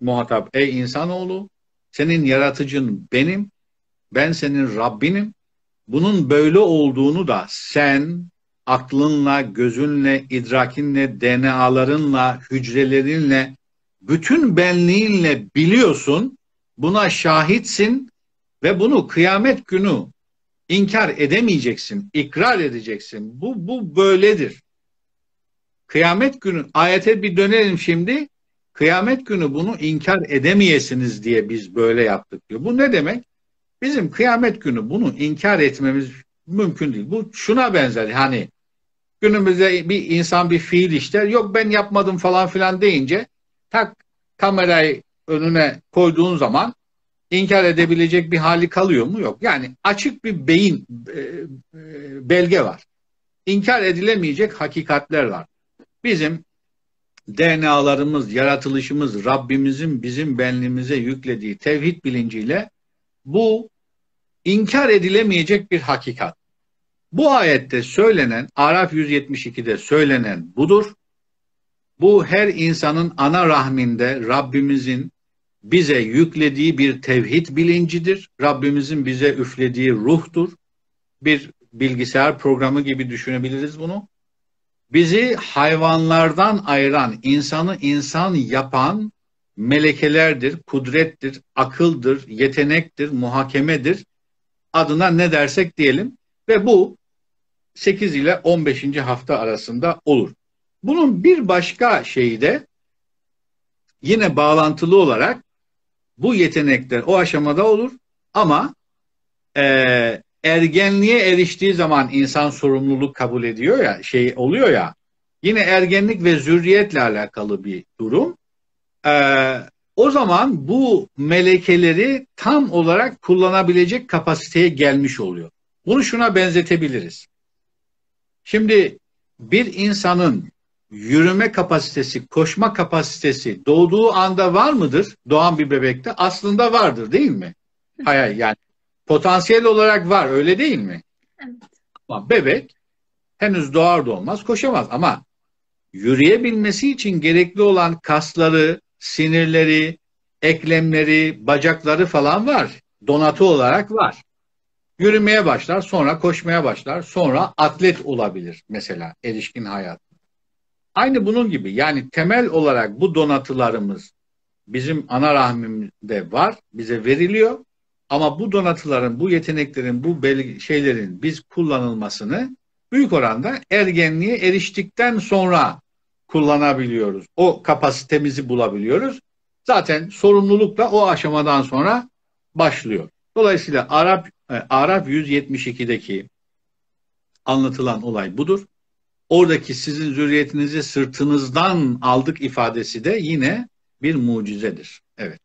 muhatap, ey insanoğlu, senin yaratıcın benim, ben senin Rabbinim. Bunun böyle olduğunu da sen aklınla, gözünle, idrakinle, DNA'larınla, hücrelerinle, bütün benliğinle biliyorsun, buna şahitsin ve bunu kıyamet günü İnkar edemeyeceksin, ikrar edeceksin. Bu, bu böyledir. Kıyamet günü, ayete bir dönelim şimdi. Kıyamet günü bunu inkar edemeyesiniz diye biz böyle yaptık diyor. Bu ne demek? Bizim kıyamet günü bunu inkar etmemiz mümkün değil. Bu şuna benzer. Hani günümüzde bir insan bir fiil işler. Yok ben yapmadım falan filan deyince tak kamerayı önüne koyduğun zaman inkar edebilecek bir hali kalıyor mu? Yok. Yani açık bir beyin e, e, belge var. İnkar edilemeyecek hakikatler var. Bizim DNA'larımız, yaratılışımız, Rabbimizin bizim benliğimize yüklediği tevhid bilinciyle bu inkar edilemeyecek bir hakikat. Bu ayette söylenen, Araf 172'de söylenen budur. Bu her insanın ana rahminde Rabbimizin bize yüklediği bir tevhid bilincidir. Rabbimizin bize üflediği ruhtur. Bir bilgisayar programı gibi düşünebiliriz bunu. Bizi hayvanlardan ayıran, insanı insan yapan melekelerdir, kudrettir, akıldır, yetenektir, muhakemedir. Adına ne dersek diyelim ve bu 8 ile 15. hafta arasında olur. Bunun bir başka şeyi de yine bağlantılı olarak bu yetenekler o aşamada olur ama e, ergenliğe eriştiği zaman insan sorumluluk kabul ediyor ya şey oluyor ya yine ergenlik ve zürriyetle alakalı bir durum. E, o zaman bu melekeleri tam olarak kullanabilecek kapasiteye gelmiş oluyor. Bunu şuna benzetebiliriz. Şimdi bir insanın yürüme kapasitesi, koşma kapasitesi doğduğu anda var mıdır? Doğan bir bebekte aslında vardır değil mi? Hayır yani potansiyel olarak var öyle değil mi? Evet. Ama bebek henüz doğar doğmaz koşamaz ama yürüyebilmesi için gerekli olan kasları, sinirleri, eklemleri, bacakları falan var. Donatı olarak var. Yürümeye başlar, sonra koşmaya başlar, sonra atlet olabilir mesela erişkin hayat. Aynı bunun gibi yani temel olarak bu donatılarımız bizim ana rahmimde var, bize veriliyor. Ama bu donatıların, bu yeteneklerin, bu şeylerin biz kullanılmasını büyük oranda ergenliğe eriştikten sonra kullanabiliyoruz. O kapasitemizi bulabiliyoruz. Zaten sorumluluk da o aşamadan sonra başlıyor. Dolayısıyla Arap e, Arap 172'deki anlatılan olay budur. Oradaki sizin zürriyetinizi sırtınızdan aldık ifadesi de yine bir mucizedir. Evet.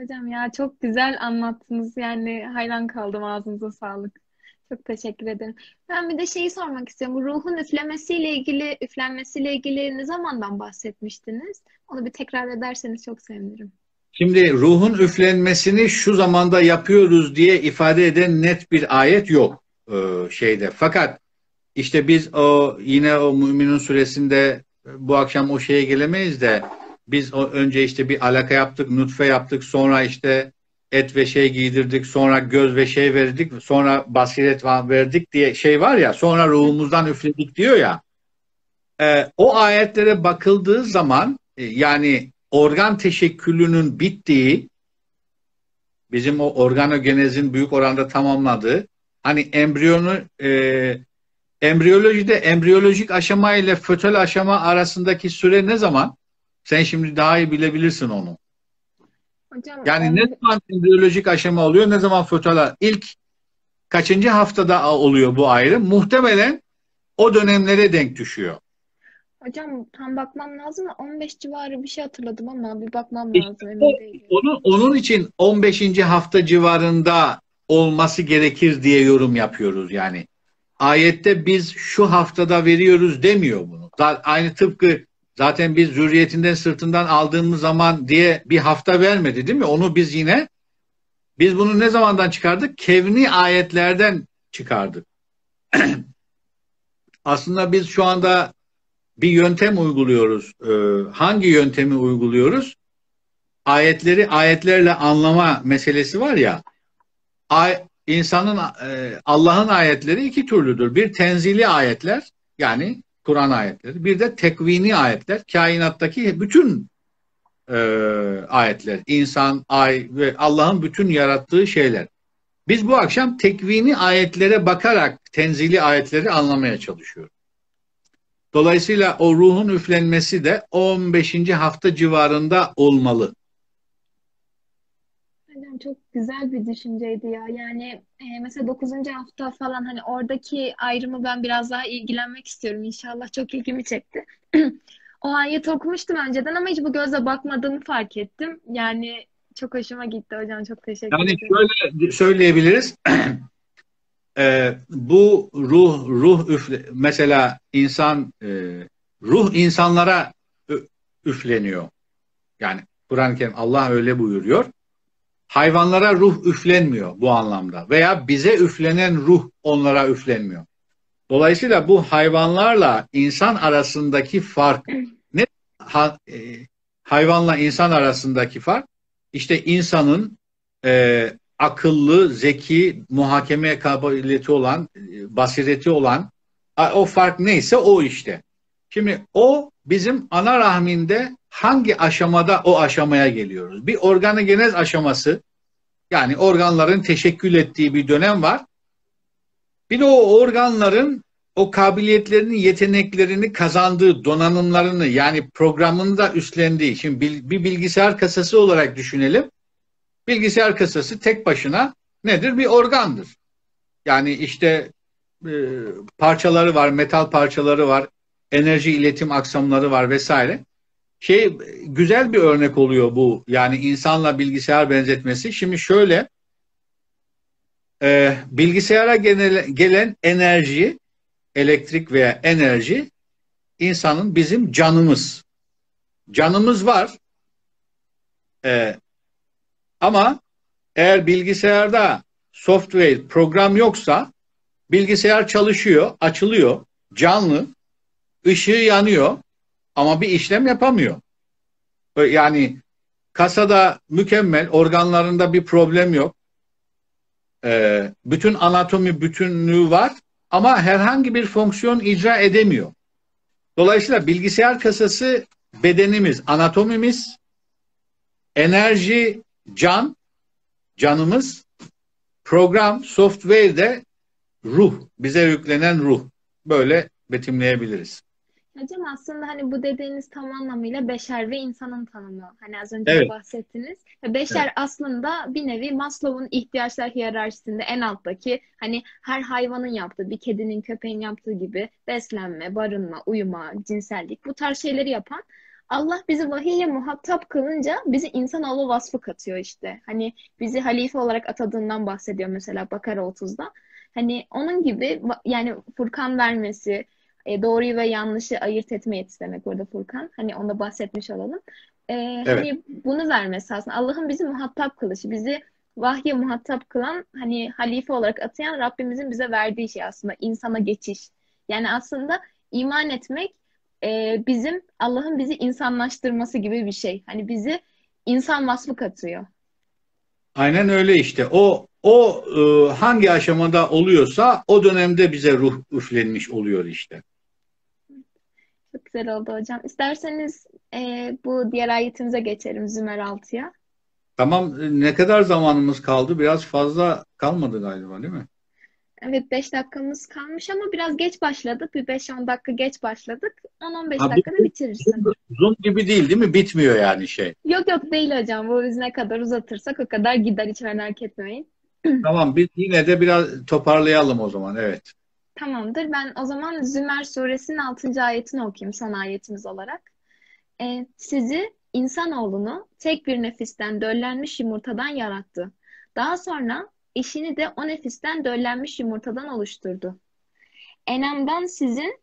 Hocam ya çok güzel anlattınız. Yani hayran kaldım ağzınıza sağlık. Çok teşekkür ederim. Ben bir de şeyi sormak istiyorum. Bu ruhun üflemesiyle ilgili, üflenmesiyle ilgili ne zamandan bahsetmiştiniz? Onu bir tekrar ederseniz çok sevinirim. Şimdi ruhun üflenmesini şu zamanda yapıyoruz diye ifade eden net bir ayet yok e, şeyde. Fakat işte biz o yine o Müminun suresinde bu akşam o şeye gelemeyiz de biz o önce işte bir alaka yaptık, nutfe yaptık, sonra işte et ve şey giydirdik, sonra göz ve şey verdik, sonra basiret verdik diye şey var ya, sonra ruhumuzdan üfledik diyor ya. E, o ayetlere bakıldığı zaman e, yani organ teşekkülünün bittiği, bizim o organogenezin büyük oranda tamamladığı, hani embriyonu e, embriyolojide embriyolojik aşama ile fötel aşama arasındaki süre ne zaman? Sen şimdi daha iyi bilebilirsin onu. Hocam, yani ben... ne zaman embriyolojik aşama oluyor, ne zaman fötel ilk kaçıncı haftada oluyor bu ayrım? Muhtemelen o dönemlere denk düşüyor. Hocam tam bakmam lazım 15 civarı bir şey hatırladım ama bir bakmam lazım değilim. Onun, onun için 15. hafta civarında olması gerekir diye yorum yapıyoruz yani. Ayette biz şu haftada veriyoruz demiyor bunu. Aynı tıpkı zaten biz zürriyetinden sırtından aldığımız zaman diye bir hafta vermedi değil mi? Onu biz yine biz bunu ne zamandan çıkardık? Kevni ayetlerden çıkardık. Aslında biz şu anda bir yöntem uyguluyoruz. Ee, hangi yöntemi uyguluyoruz? Ayetleri ayetlerle anlama meselesi var ya. Ay, insanın e, Allah'ın ayetleri iki türlüdür. Bir tenzili ayetler yani Kur'an ayetleri. Bir de tekvini ayetler. Kainattaki bütün e, ayetler. insan, ay ve Allah'ın bütün yarattığı şeyler. Biz bu akşam tekvini ayetlere bakarak tenzili ayetleri anlamaya çalışıyoruz. Dolayısıyla o ruhun üflenmesi de 15. hafta civarında olmalı. Güzel bir düşünceydi ya. Yani e, mesela 9. hafta falan hani oradaki ayrımı ben biraz daha ilgilenmek istiyorum. İnşallah çok ilgimi çekti. O ayet okumuştum önceden ama hiç bu gözle bakmadığımı fark ettim. Yani çok hoşuma gitti hocam. Çok teşekkür Yani ederim. şöyle söyleyebiliriz. Ee, bu ruh ruh üfle mesela insan e, ruh insanlara üfleniyor. Yani Kur'an-ı Kerim Allah öyle buyuruyor. Hayvanlara ruh üflenmiyor bu anlamda veya bize üflenen ruh onlara üflenmiyor. Dolayısıyla bu hayvanlarla insan arasındaki fark ne ha- e, hayvanla insan arasındaki fark işte insanın e, akıllı, zeki, muhakeme kabiliyeti olan, e, basireti olan o fark neyse o işte. Şimdi o bizim ana rahminde hangi aşamada o aşamaya geliyoruz? Bir organogenez aşaması yani organların teşekkül ettiği bir dönem var. Bir de o organların o kabiliyetlerini, yeteneklerini kazandığı, donanımlarını yani programında üstlendiği. Şimdi bir bilgisayar kasası olarak düşünelim. Bilgisayar kasası tek başına nedir? Bir organdır. Yani işte e, parçaları var, metal parçaları var, enerji iletim aksamları var vesaire. Şey güzel bir örnek oluyor bu. Yani insanla bilgisayar benzetmesi. Şimdi şöyle e, bilgisayara genele- gelen enerji, elektrik veya enerji insanın bizim canımız. Canımız var. E, ama eğer bilgisayarda software, program yoksa bilgisayar çalışıyor, açılıyor, canlı, ışığı yanıyor ama bir işlem yapamıyor. Yani kasada mükemmel, organlarında bir problem yok. Ee, bütün anatomi bütünlüğü var ama herhangi bir fonksiyon icra edemiyor. Dolayısıyla bilgisayar kasası bedenimiz, anatomimiz, enerji, can, canımız, program, software de ruh, bize yüklenen ruh. Böyle betimleyebiliriz. Hocam aslında hani bu dediğiniz tam anlamıyla beşer ve insanın tanımı. Hani az önce Evet. bahsettiniz. Beşer aslında bir nevi Maslow'un ihtiyaçlar hiyerarşisinde en alttaki hani her hayvanın yaptığı, bir kedinin, köpeğin yaptığı gibi beslenme, barınma, uyuma, cinsellik bu tarz şeyleri yapan Allah bizi vahiyle muhatap kılınca bizi insanoğlu vasfı katıyor işte. Hani bizi halife olarak atadığından bahsediyor mesela Bakara 30'da. Hani onun gibi yani Furkan vermesi, e, doğruyu ve yanlışı ayırt etme yetisi demek orada Furkan. Hani onda bahsetmiş olalım. E, Evet. hani bunu vermesi aslında Allah'ın bizi muhatap kılışı, bizi vahye muhatap kılan hani halife olarak atayan Rabbimizin bize verdiği şey aslında insana geçiş. Yani aslında iman etmek e, bizim Allah'ın bizi insanlaştırması gibi bir şey. Hani bizi insan vasfı katıyor. Aynen öyle işte. O o e, hangi aşamada oluyorsa o dönemde bize ruh üflenmiş oluyor işte. Güzel oldu hocam. İsterseniz e, bu diğer ayetimize geçelim Zümer 6'ya. Tamam e, ne kadar zamanımız kaldı? Biraz fazla kalmadı galiba değil mi? Evet 5 dakikamız kalmış ama biraz geç başladık. Bir 5-10 dakika geç başladık. 10-15 Ha, dakikada bitiririz. Zoom gibi değil değil mi? Bitmiyor yani şey. Yok yok değil hocam. Bu biz ne kadar uzatırsak o kadar gider. Hiç merak etmeyin. Tamam biz yine de biraz toparlayalım o zaman. Evet. Tamamdır. Ben o zaman Zümer suresinin 6. ayetini okuyayım son ayetimiz olarak. Ee, sizi insanoğlunu tek bir nefisten döllenmiş yumurtadan yarattı. Daha sonra eşini de o nefisten döllenmiş yumurtadan oluşturdu. Enam'dan sizin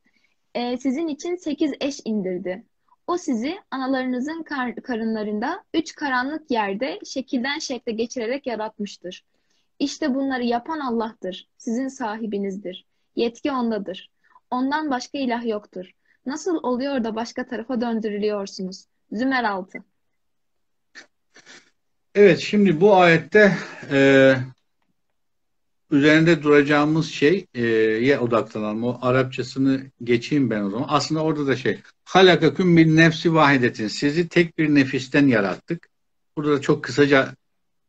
e, sizin için sekiz eş indirdi. O sizi analarınızın kar- karınlarında üç karanlık yerde şekilden şekle geçirerek yaratmıştır. İşte bunları yapan Allah'tır. Sizin sahibinizdir. Yetki ondadır. Ondan başka ilah yoktur. Nasıl oluyor da başka tarafa döndürülüyorsunuz? Zümer 6. Evet şimdi bu ayette e, üzerinde duracağımız şey e, ye odaklanalım. O Arapçasını geçeyim ben o zaman. Aslında orada da şey halakaküm bir nefsi vahidetin. Sizi tek bir nefisten yarattık. Burada da çok kısaca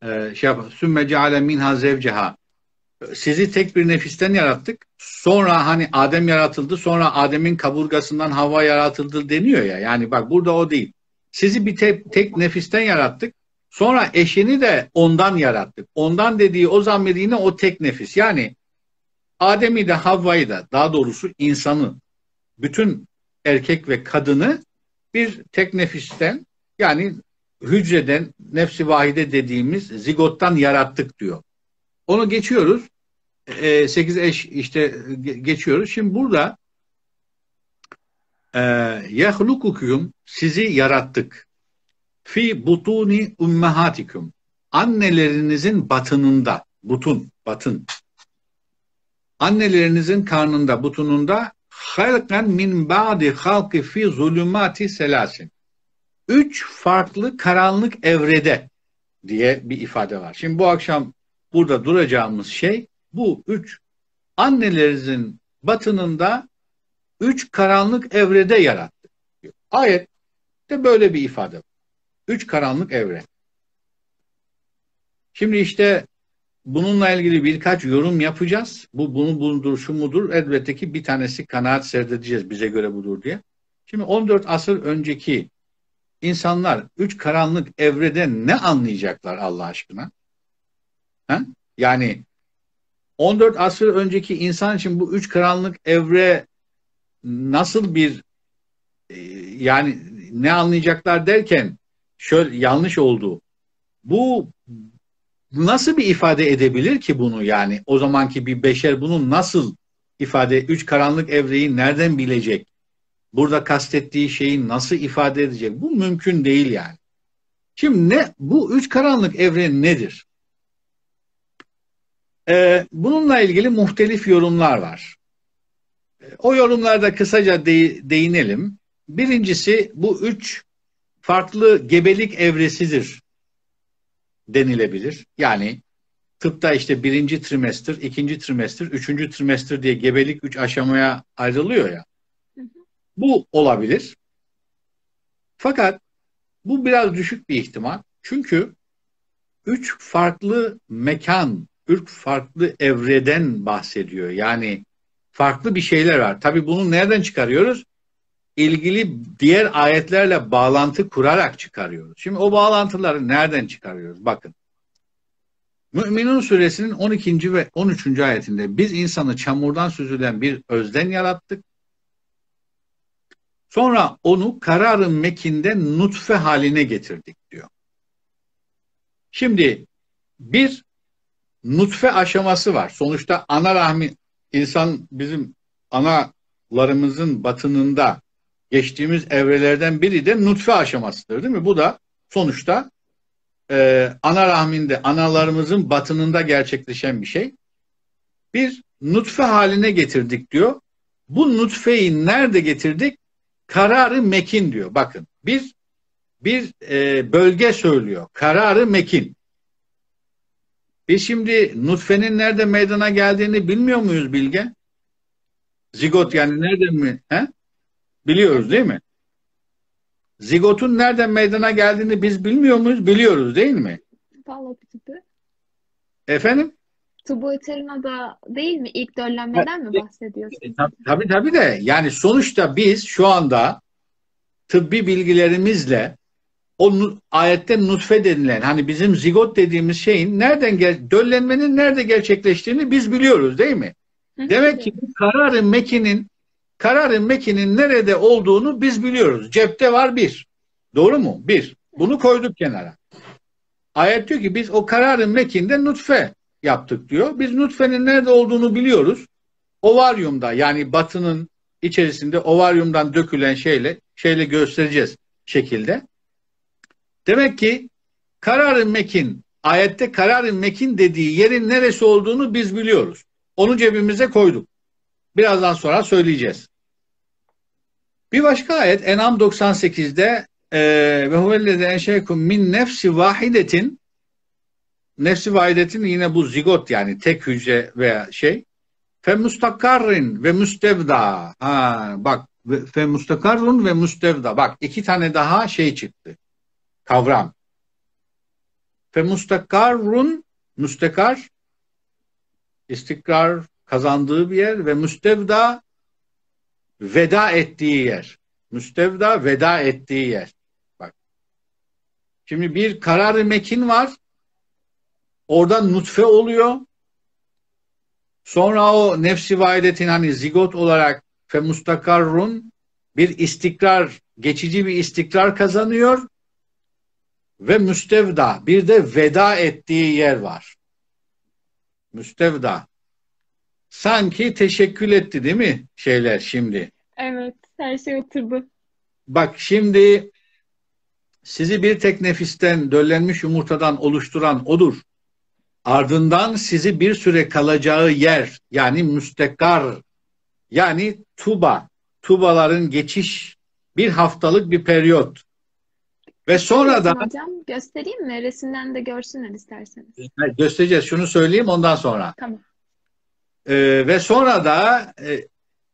e, şey yap. Sümme ceale minha zevceha. Sizi tek bir nefisten yarattık. Sonra hani Adem yaratıldı. Sonra Adem'in kaburgasından Havva yaratıldı deniyor ya. Yani bak burada o değil. Sizi bir tek, tek nefisten yarattık. Sonra eşini de ondan yarattık. Ondan dediği o zammediğine o tek nefis. Yani Adem'i de Havva'yı da daha doğrusu insanı bütün erkek ve kadını bir tek nefisten yani hücreden nefsi vahide dediğimiz zigottan yarattık diyor. Onu geçiyoruz. E, 8 eş işte geçiyoruz. Şimdi burada e, yahlukukum sizi yarattık. Fi butuni ummahatikum. Annelerinizin batınında, butun, batın. Annelerinizin karnında, butununda halkan min ba'di halki fi zulümati selasin. Üç farklı karanlık evrede diye bir ifade var. Şimdi bu akşam burada duracağımız şey bu üç annelerinizin batınında üç karanlık evrede yarattı. Ayet de böyle bir ifade. Üç karanlık evre. Şimdi işte bununla ilgili birkaç yorum yapacağız. Bu bunu budur, şu mudur? Elbette ki bir tanesi kanaat serdedeceğiz bize göre budur diye. Şimdi 14 asır önceki insanlar üç karanlık evrede ne anlayacaklar Allah aşkına? Ha? Yani 14 asır önceki insan için bu üç karanlık evre nasıl bir e, yani ne anlayacaklar derken şöyle yanlış oldu. Bu nasıl bir ifade edebilir ki bunu yani? O zamanki bir beşer bunu nasıl ifade, üç karanlık evreyi nereden bilecek? Burada kastettiği şeyi nasıl ifade edecek? Bu mümkün değil yani. Şimdi ne bu üç karanlık evren nedir? Ee, bununla ilgili muhtelif yorumlar var. O yorumlarda kısaca de, değinelim. Birincisi bu üç farklı gebelik evresidir denilebilir. Yani tıpta işte birinci trimester, ikinci trimester, üçüncü trimester diye gebelik üç aşamaya ayrılıyor ya. Bu olabilir. Fakat bu biraz düşük bir ihtimal. Çünkü üç farklı mekan, üç farklı evreden bahsediyor. Yani farklı bir şeyler var. Tabii bunu nereden çıkarıyoruz? ilgili diğer ayetlerle bağlantı kurarak çıkarıyoruz. Şimdi o bağlantıları nereden çıkarıyoruz? Bakın. Müminun suresinin 12. ve 13. ayetinde biz insanı çamurdan süzülen bir özden yarattık. Sonra onu kararın mekinde nutfe haline getirdik diyor. Şimdi bir nutfe aşaması var. Sonuçta ana rahmi insan bizim analarımızın batınında geçtiğimiz evrelerden biri de nutfe aşamasıdır değil mi? Bu da sonuçta e, ana rahminde, analarımızın batınında gerçekleşen bir şey. Bir nutfe haline getirdik diyor. Bu nutfeyi nerede getirdik? Kararı mekin diyor. Bakın bir bir e, bölge söylüyor. Kararı mekin. Biz şimdi nutfenin nerede meydana geldiğini bilmiyor muyuz Bilge? Zigot yani nerede mi? He? Biliyoruz değil mi? Zigotun nereden meydana geldiğini biz bilmiyor muyuz? Biliyoruz değil mi? Fallopitypi. Efendim? Tubu da değil mi? İlk döllenmeden mi? E, tabii, tabii tabii de yani sonuçta biz şu anda tıbbi bilgilerimizle o ayette nutfe denilen hani bizim zigot dediğimiz şeyin nereden gel döllenmenin nerede gerçekleştiğini biz biliyoruz değil mi? Demek ki bu kararı mekinin kararın mekinin nerede olduğunu biz biliyoruz. Cepte var bir. Doğru mu? Bir. Bunu koyduk kenara. Ayet diyor ki biz o kararın mekinde nutfe yaptık diyor. Biz nutfenin nerede olduğunu biliyoruz. Ovaryumda yani batının içerisinde ovaryumdan dökülen şeyle şeyle göstereceğiz şekilde. Demek ki kararın mekin ayette kararın mekin dediği yerin neresi olduğunu biz biliyoruz. Onu cebimize koyduk. Birazdan sonra söyleyeceğiz. Bir başka ayet Enam 98'de e, ve huvelleze enşekum min nefsi vahidetin nefsi vahidetin yine bu zigot yani tek hücre veya şey fe mustakarrin ve müstevda ha bak fe mustakarrun ve müstevda bak iki tane daha şey çıktı kavram fe mustakarrun mustakar istikrar kazandığı bir yer ve müstevda veda ettiği yer. Müstevda veda ettiği yer. Bak. Şimdi bir karar mekin var. Orada nutfe oluyor. Sonra o nefsi vahidetin hani zigot olarak fe mustakarrun bir istikrar, geçici bir istikrar kazanıyor ve müstevda bir de veda ettiği yer var. Müstevda. Sanki teşekkül etti değil mi şeyler şimdi? Evet, her şey oturdu. Bak şimdi sizi bir tek nefisten döllenmiş yumurtadan oluşturan odur. Ardından sizi bir süre kalacağı yer yani müstekar yani tuba, tubaların geçiş bir haftalık bir periyot. Ve sonra da Hocam göstereyim mi? Resimden de görsünler isterseniz. göstereceğiz. Şunu söyleyeyim ondan sonra. Tamam. Ee, ve sonra da e,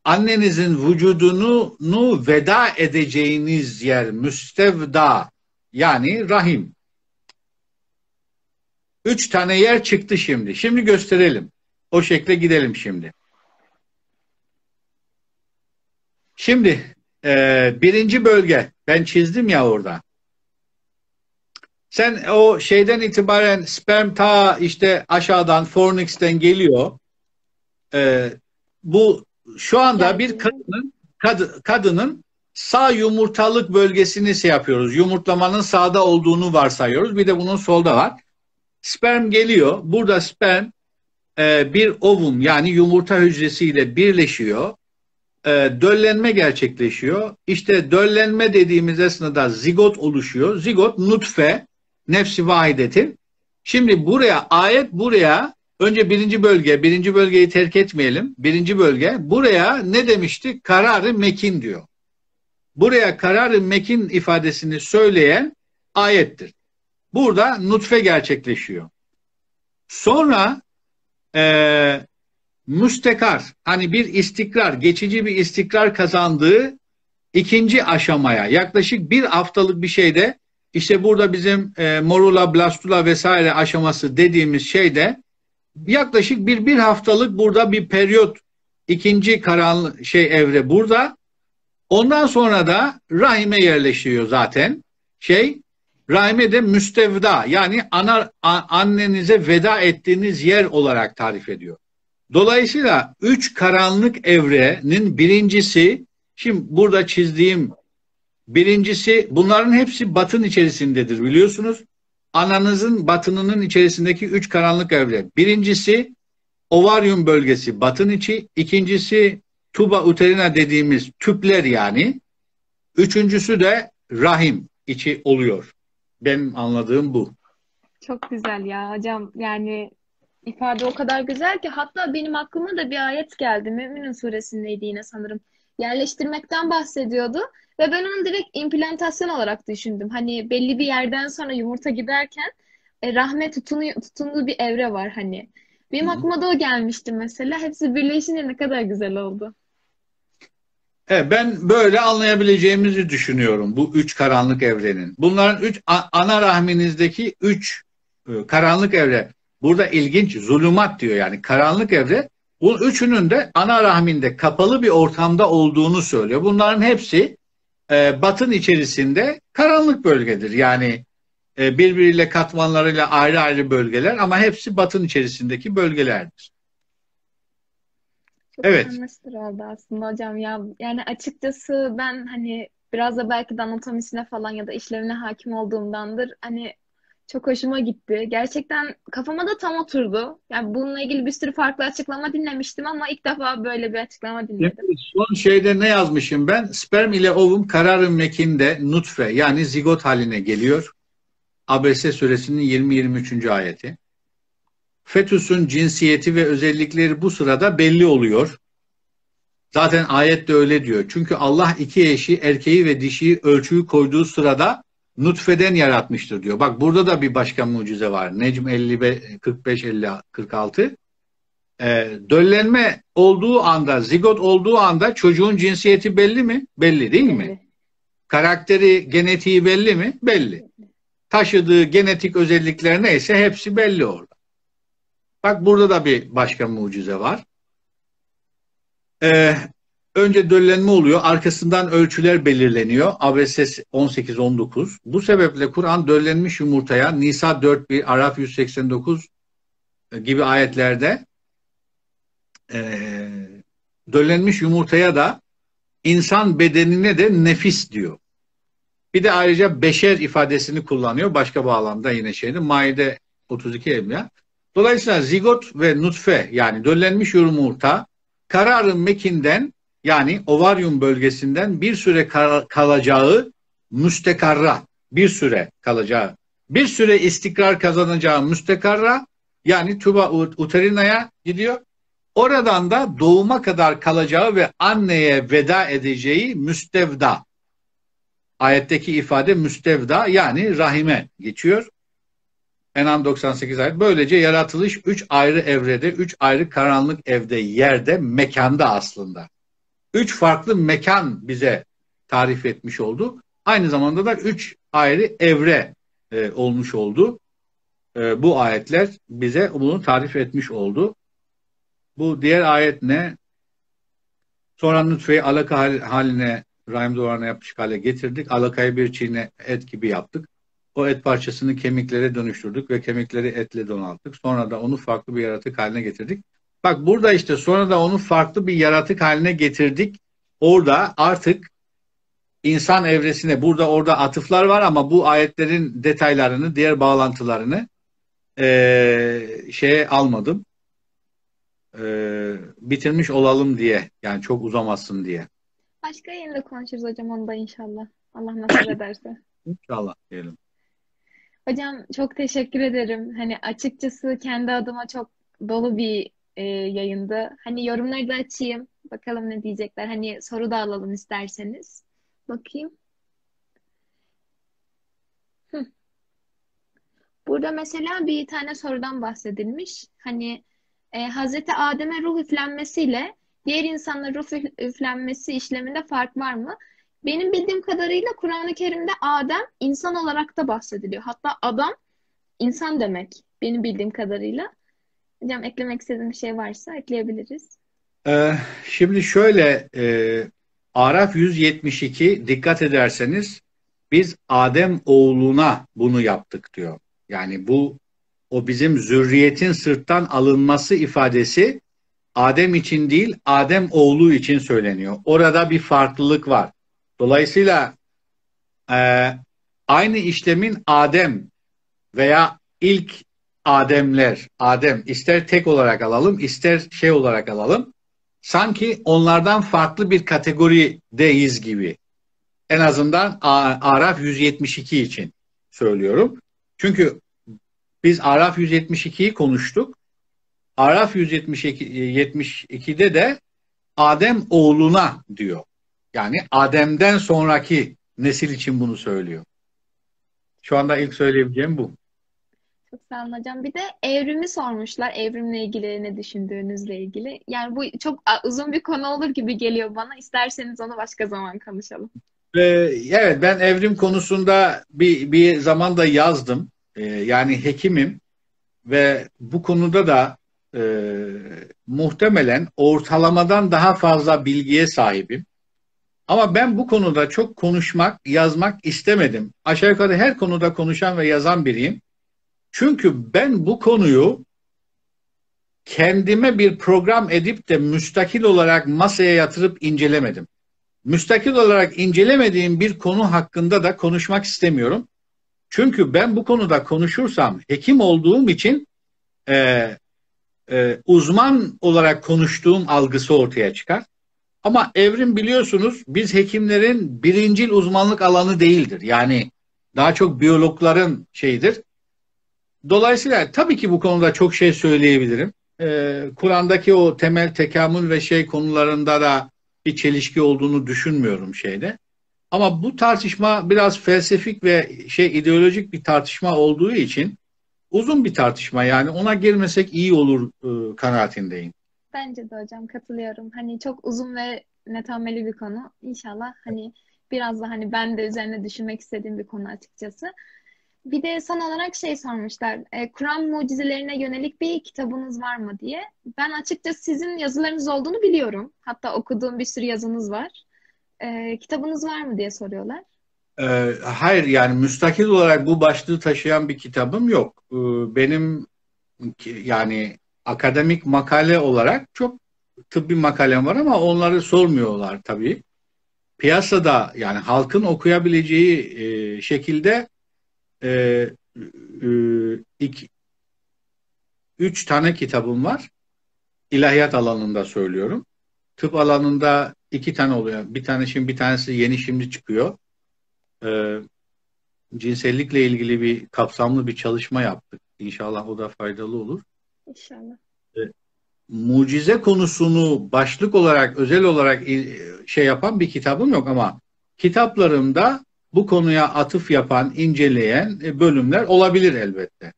annenizin vücudunu nu veda edeceğiniz yer müstevda yani rahim. Üç tane yer çıktı şimdi. Şimdi gösterelim. O şekle gidelim şimdi. Şimdi e, birinci bölge ben çizdim ya orada. Sen o şeyden itibaren sperm ta işte aşağıdan fornix'ten geliyor. E, bu şu anda bir kadının kad, kadının sağ yumurtalık bölgesini şey yapıyoruz. Yumurtlamanın sağda olduğunu varsayıyoruz. Bir de bunun solda var. Sperm geliyor. Burada sperm e, bir ovum yani yumurta hücresiyle birleşiyor. E, döllenme gerçekleşiyor. İşte döllenme dediğimiz esnada zigot oluşuyor. Zigot nutfe, nefsi vahidetin. Şimdi buraya ayet buraya önce birinci bölge, birinci bölgeyi terk etmeyelim. Birinci bölge buraya ne demişti? Kararı mekin diyor. Buraya kararı mekin ifadesini söyleyen ayettir. Burada nutfe gerçekleşiyor. Sonra e, müstekar hani bir istikrar, geçici bir istikrar kazandığı ikinci aşamaya yaklaşık bir haftalık bir şeyde işte burada bizim e, morula, blastula vesaire aşaması dediğimiz şeyde yaklaşık bir bir haftalık burada bir periyot ikinci karanlık şey evre burada. Ondan sonra da rahime yerleşiyor zaten. Şey rahime de müstevda yani ana, annenize veda ettiğiniz yer olarak tarif ediyor. Dolayısıyla üç karanlık evrenin birincisi şimdi burada çizdiğim birincisi bunların hepsi batın içerisindedir biliyorsunuz. Ananızın batınının içerisindeki üç karanlık evre. Birincisi ovaryum bölgesi batın içi. ikincisi tuba uterina dediğimiz tüpler yani. Üçüncüsü de rahim içi oluyor. Benim anladığım bu. Çok güzel ya hocam. Yani ifade o kadar güzel ki hatta benim aklıma da bir ayet geldi. Müminun suresindeydi yine sanırım. Yerleştirmekten bahsediyordu ve ben onu direkt implantasyon olarak düşündüm. Hani belli bir yerden sonra yumurta giderken e, rahme tutunuyor, tutunduğu bir evre var hani. Benim aklıma da o gelmişti mesela. Hepsi birleşince ne kadar güzel oldu. Evet, ben böyle anlayabileceğimizi düşünüyorum bu üç karanlık evrenin. Bunların üç ana rahminizdeki üç e, karanlık evre. Burada ilginç zulümat diyor yani karanlık evre. Bu üçünün de ana rahminde kapalı bir ortamda olduğunu söylüyor. Bunların hepsi e, batın içerisinde karanlık bölgedir. Yani e, birbiriyle katmanlarıyla ayrı ayrı bölgeler ama hepsi batın içerisindeki bölgelerdir. Çok evet. anlaşılır oldu aslında hocam ya. Yani açıkçası ben hani biraz da belki de anatomisine falan ya da işlevine hakim olduğumdandır. Hani çok hoşuma gitti. Gerçekten kafama da tam oturdu. Yani bununla ilgili bir sürü farklı açıklama dinlemiştim ama ilk defa böyle bir açıklama dinledim. Son şeyde ne yazmışım ben? Sperm ile ovum kararın mekinde nutfe yani zigot haline geliyor. Abese suresinin 20-23. ayeti. Fetüsün cinsiyeti ve özellikleri bu sırada belli oluyor. Zaten ayet de öyle diyor. Çünkü Allah iki eşi erkeği ve dişiyi ölçüyü koyduğu sırada nutfeden yaratmıştır diyor. Bak burada da bir başka mucize var. Necm 55, 45, 50, 46. E, döllenme olduğu anda, zigot olduğu anda çocuğun cinsiyeti belli mi? Belli değil mi? Karakteri, genetiği belli mi? Belli. Taşıdığı genetik özellikler neyse hepsi belli orada. Bak burada da bir başka mucize var. Ee, önce döllenme oluyor. Arkasından ölçüler belirleniyor. ABS 18-19. Bu sebeple Kur'an döllenmiş yumurtaya Nisa 4.1, Araf 189 gibi ayetlerde e, döllenmiş yumurtaya da insan bedenine de nefis diyor. Bir de ayrıca beşer ifadesini kullanıyor. Başka bağlamda yine şeyde. Maide 32 emya. Dolayısıyla zigot ve nutfe yani döllenmiş yumurta kararın mekinden yani ovaryum bölgesinden bir süre kalacağı müstekarra bir süre kalacağı bir süre istikrar kazanacağı müstekarra yani tuba uterinaya gidiyor. Oradan da doğuma kadar kalacağı ve anneye veda edeceği müstevda. Ayetteki ifade müstevda yani rahime geçiyor. Enam 98 ayet. Böylece yaratılış üç ayrı evrede, üç ayrı karanlık evde, yerde, mekanda aslında. Üç farklı mekan bize tarif etmiş oldu. Aynı zamanda da üç ayrı evre e, olmuş oldu. E, bu ayetler bize bunu tarif etmiş oldu. Bu diğer ayet ne? Sonra nutfeyi alaka haline rahim duvarına yapışık hale getirdik. Alakayı bir çiğne et gibi yaptık. O et parçasını kemiklere dönüştürdük ve kemikleri etle donattık. Sonra da onu farklı bir yaratık haline getirdik. Bak burada işte sonra da onu farklı bir yaratık haline getirdik. Orada artık insan evresine burada orada atıflar var ama bu ayetlerin detaylarını, diğer bağlantılarını e, şeye almadım. E, bitirmiş olalım diye. Yani çok uzamasın diye. Başka yerinde konuşuruz hocam onu da inşallah. Allah nasip ederse. İnşallah diyelim. Hocam çok teşekkür ederim. Hani açıkçası kendi adıma çok dolu bir e, yayındı. Hani yorumları da açayım. Bakalım ne diyecekler. Hani soru da alalım isterseniz. Bakayım. Burada mesela bir tane sorudan bahsedilmiş. Hani e, Hazreti Adem'e ruh üflenmesiyle diğer insanların ruh üflenmesi işleminde fark var mı? Benim bildiğim kadarıyla Kur'an-ı Kerim'de Adem insan olarak da bahsediliyor. Hatta adam insan demek benim bildiğim kadarıyla. Hocam eklemek istediğim bir şey varsa ekleyebiliriz. Ee, şimdi şöyle e, Araf 172 dikkat ederseniz biz Adem oğluna bunu yaptık diyor. Yani bu o bizim zürriyetin sırttan alınması ifadesi Adem için değil Adem oğlu için söyleniyor. Orada bir farklılık var. Dolayısıyla e, aynı işlemin Adem veya ilk Ademler, Adem ister tek olarak alalım ister şey olarak alalım. Sanki onlardan farklı bir kategorideyiz gibi. En azından Araf 172 için söylüyorum. Çünkü biz Araf 172'yi konuştuk. Araf 172'de de Adem oğluna diyor. Yani Adem'den sonraki nesil için bunu söylüyor. Şu anda ilk söyleyebileceğim bu. Çok sağ hocam. Bir de evrimi sormuşlar. Evrimle ilgili ne düşündüğünüzle ilgili. Yani bu çok uzun bir konu olur gibi geliyor bana. İsterseniz onu başka zaman konuşalım. Ee, evet ben evrim konusunda bir, bir zaman da yazdım. Ee, yani hekimim ve bu konuda da e, muhtemelen ortalamadan daha fazla bilgiye sahibim. Ama ben bu konuda çok konuşmak, yazmak istemedim. Aşağı yukarı her konuda konuşan ve yazan biriyim. Çünkü ben bu konuyu kendime bir program edip de müstakil olarak masaya yatırıp incelemedim. Müstakil olarak incelemediğim bir konu hakkında da konuşmak istemiyorum. Çünkü ben bu konuda konuşursam hekim olduğum için e, e, uzman olarak konuştuğum algısı ortaya çıkar. Ama evrim biliyorsunuz biz hekimlerin birincil uzmanlık alanı değildir. Yani daha çok biyologların şeyidir. Dolayısıyla tabii ki bu konuda çok şey söyleyebilirim. Ee, Kur'an'daki o temel tekamül ve şey konularında da bir çelişki olduğunu düşünmüyorum şeyde. Ama bu tartışma biraz felsefik ve şey ideolojik bir tartışma olduğu için uzun bir tartışma yani ona girmesek iyi olur e, kanaatindeyim. Bence de hocam katılıyorum. Hani çok uzun ve netameli bir konu. İnşallah hani biraz da hani ben de üzerine düşünmek istediğim bir konu açıkçası. Bir de son olarak şey sormuşlar. E, Kur'an mucizelerine yönelik bir kitabınız var mı diye. Ben açıkçası sizin yazılarınız olduğunu biliyorum. Hatta okuduğum bir sürü yazınız var. E, kitabınız var mı diye soruyorlar. Ee, hayır yani müstakil olarak bu başlığı taşıyan bir kitabım yok. Ee, benim yani akademik makale olarak çok tıbbi makalem var ama onları sormuyorlar tabii. Piyasada yani halkın okuyabileceği e, şekilde e, e, iki, üç tane kitabım var. İlahiyat alanında söylüyorum. Tıp alanında iki tane oluyor. Bir tane şimdi bir tanesi yeni şimdi çıkıyor. E, cinsellikle ilgili bir kapsamlı bir çalışma yaptık. İnşallah o da faydalı olur. İnşallah. E, mucize konusunu başlık olarak özel olarak e, şey yapan bir kitabım yok ama kitaplarımda bu konuya atıf yapan, inceleyen e, bölümler olabilir elbette.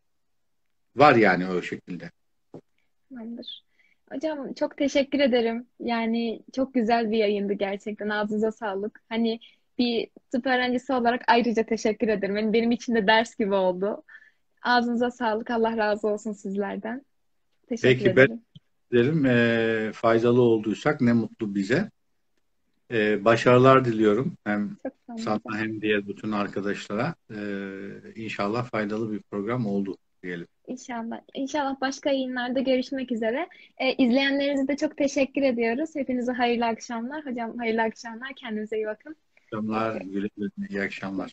Var yani o şekilde. Tamamdır. Hocam çok teşekkür ederim. Yani çok güzel bir yayındı gerçekten. Ağzınıza sağlık. Hani bir tıp öğrencisi olarak ayrıca teşekkür ederim. Yani benim için de ders gibi oldu. Ağzınıza sağlık. Allah razı olsun sizlerden. Teşekkür Peki ederim. ben derim e, faydalı olduysak ne mutlu bize. E, başarılar diliyorum hem sana hem diğer bütün arkadaşlara. E, inşallah faydalı bir program oldu diyelim. İnşallah. İnşallah başka yayınlarda görüşmek üzere. Ee, izleyenlerinize de çok teşekkür ediyoruz. Hepinize hayırlı akşamlar. Hocam hayırlı akşamlar. Kendinize iyi bakın. Akşamlar, güle güle, iyi akşamlar.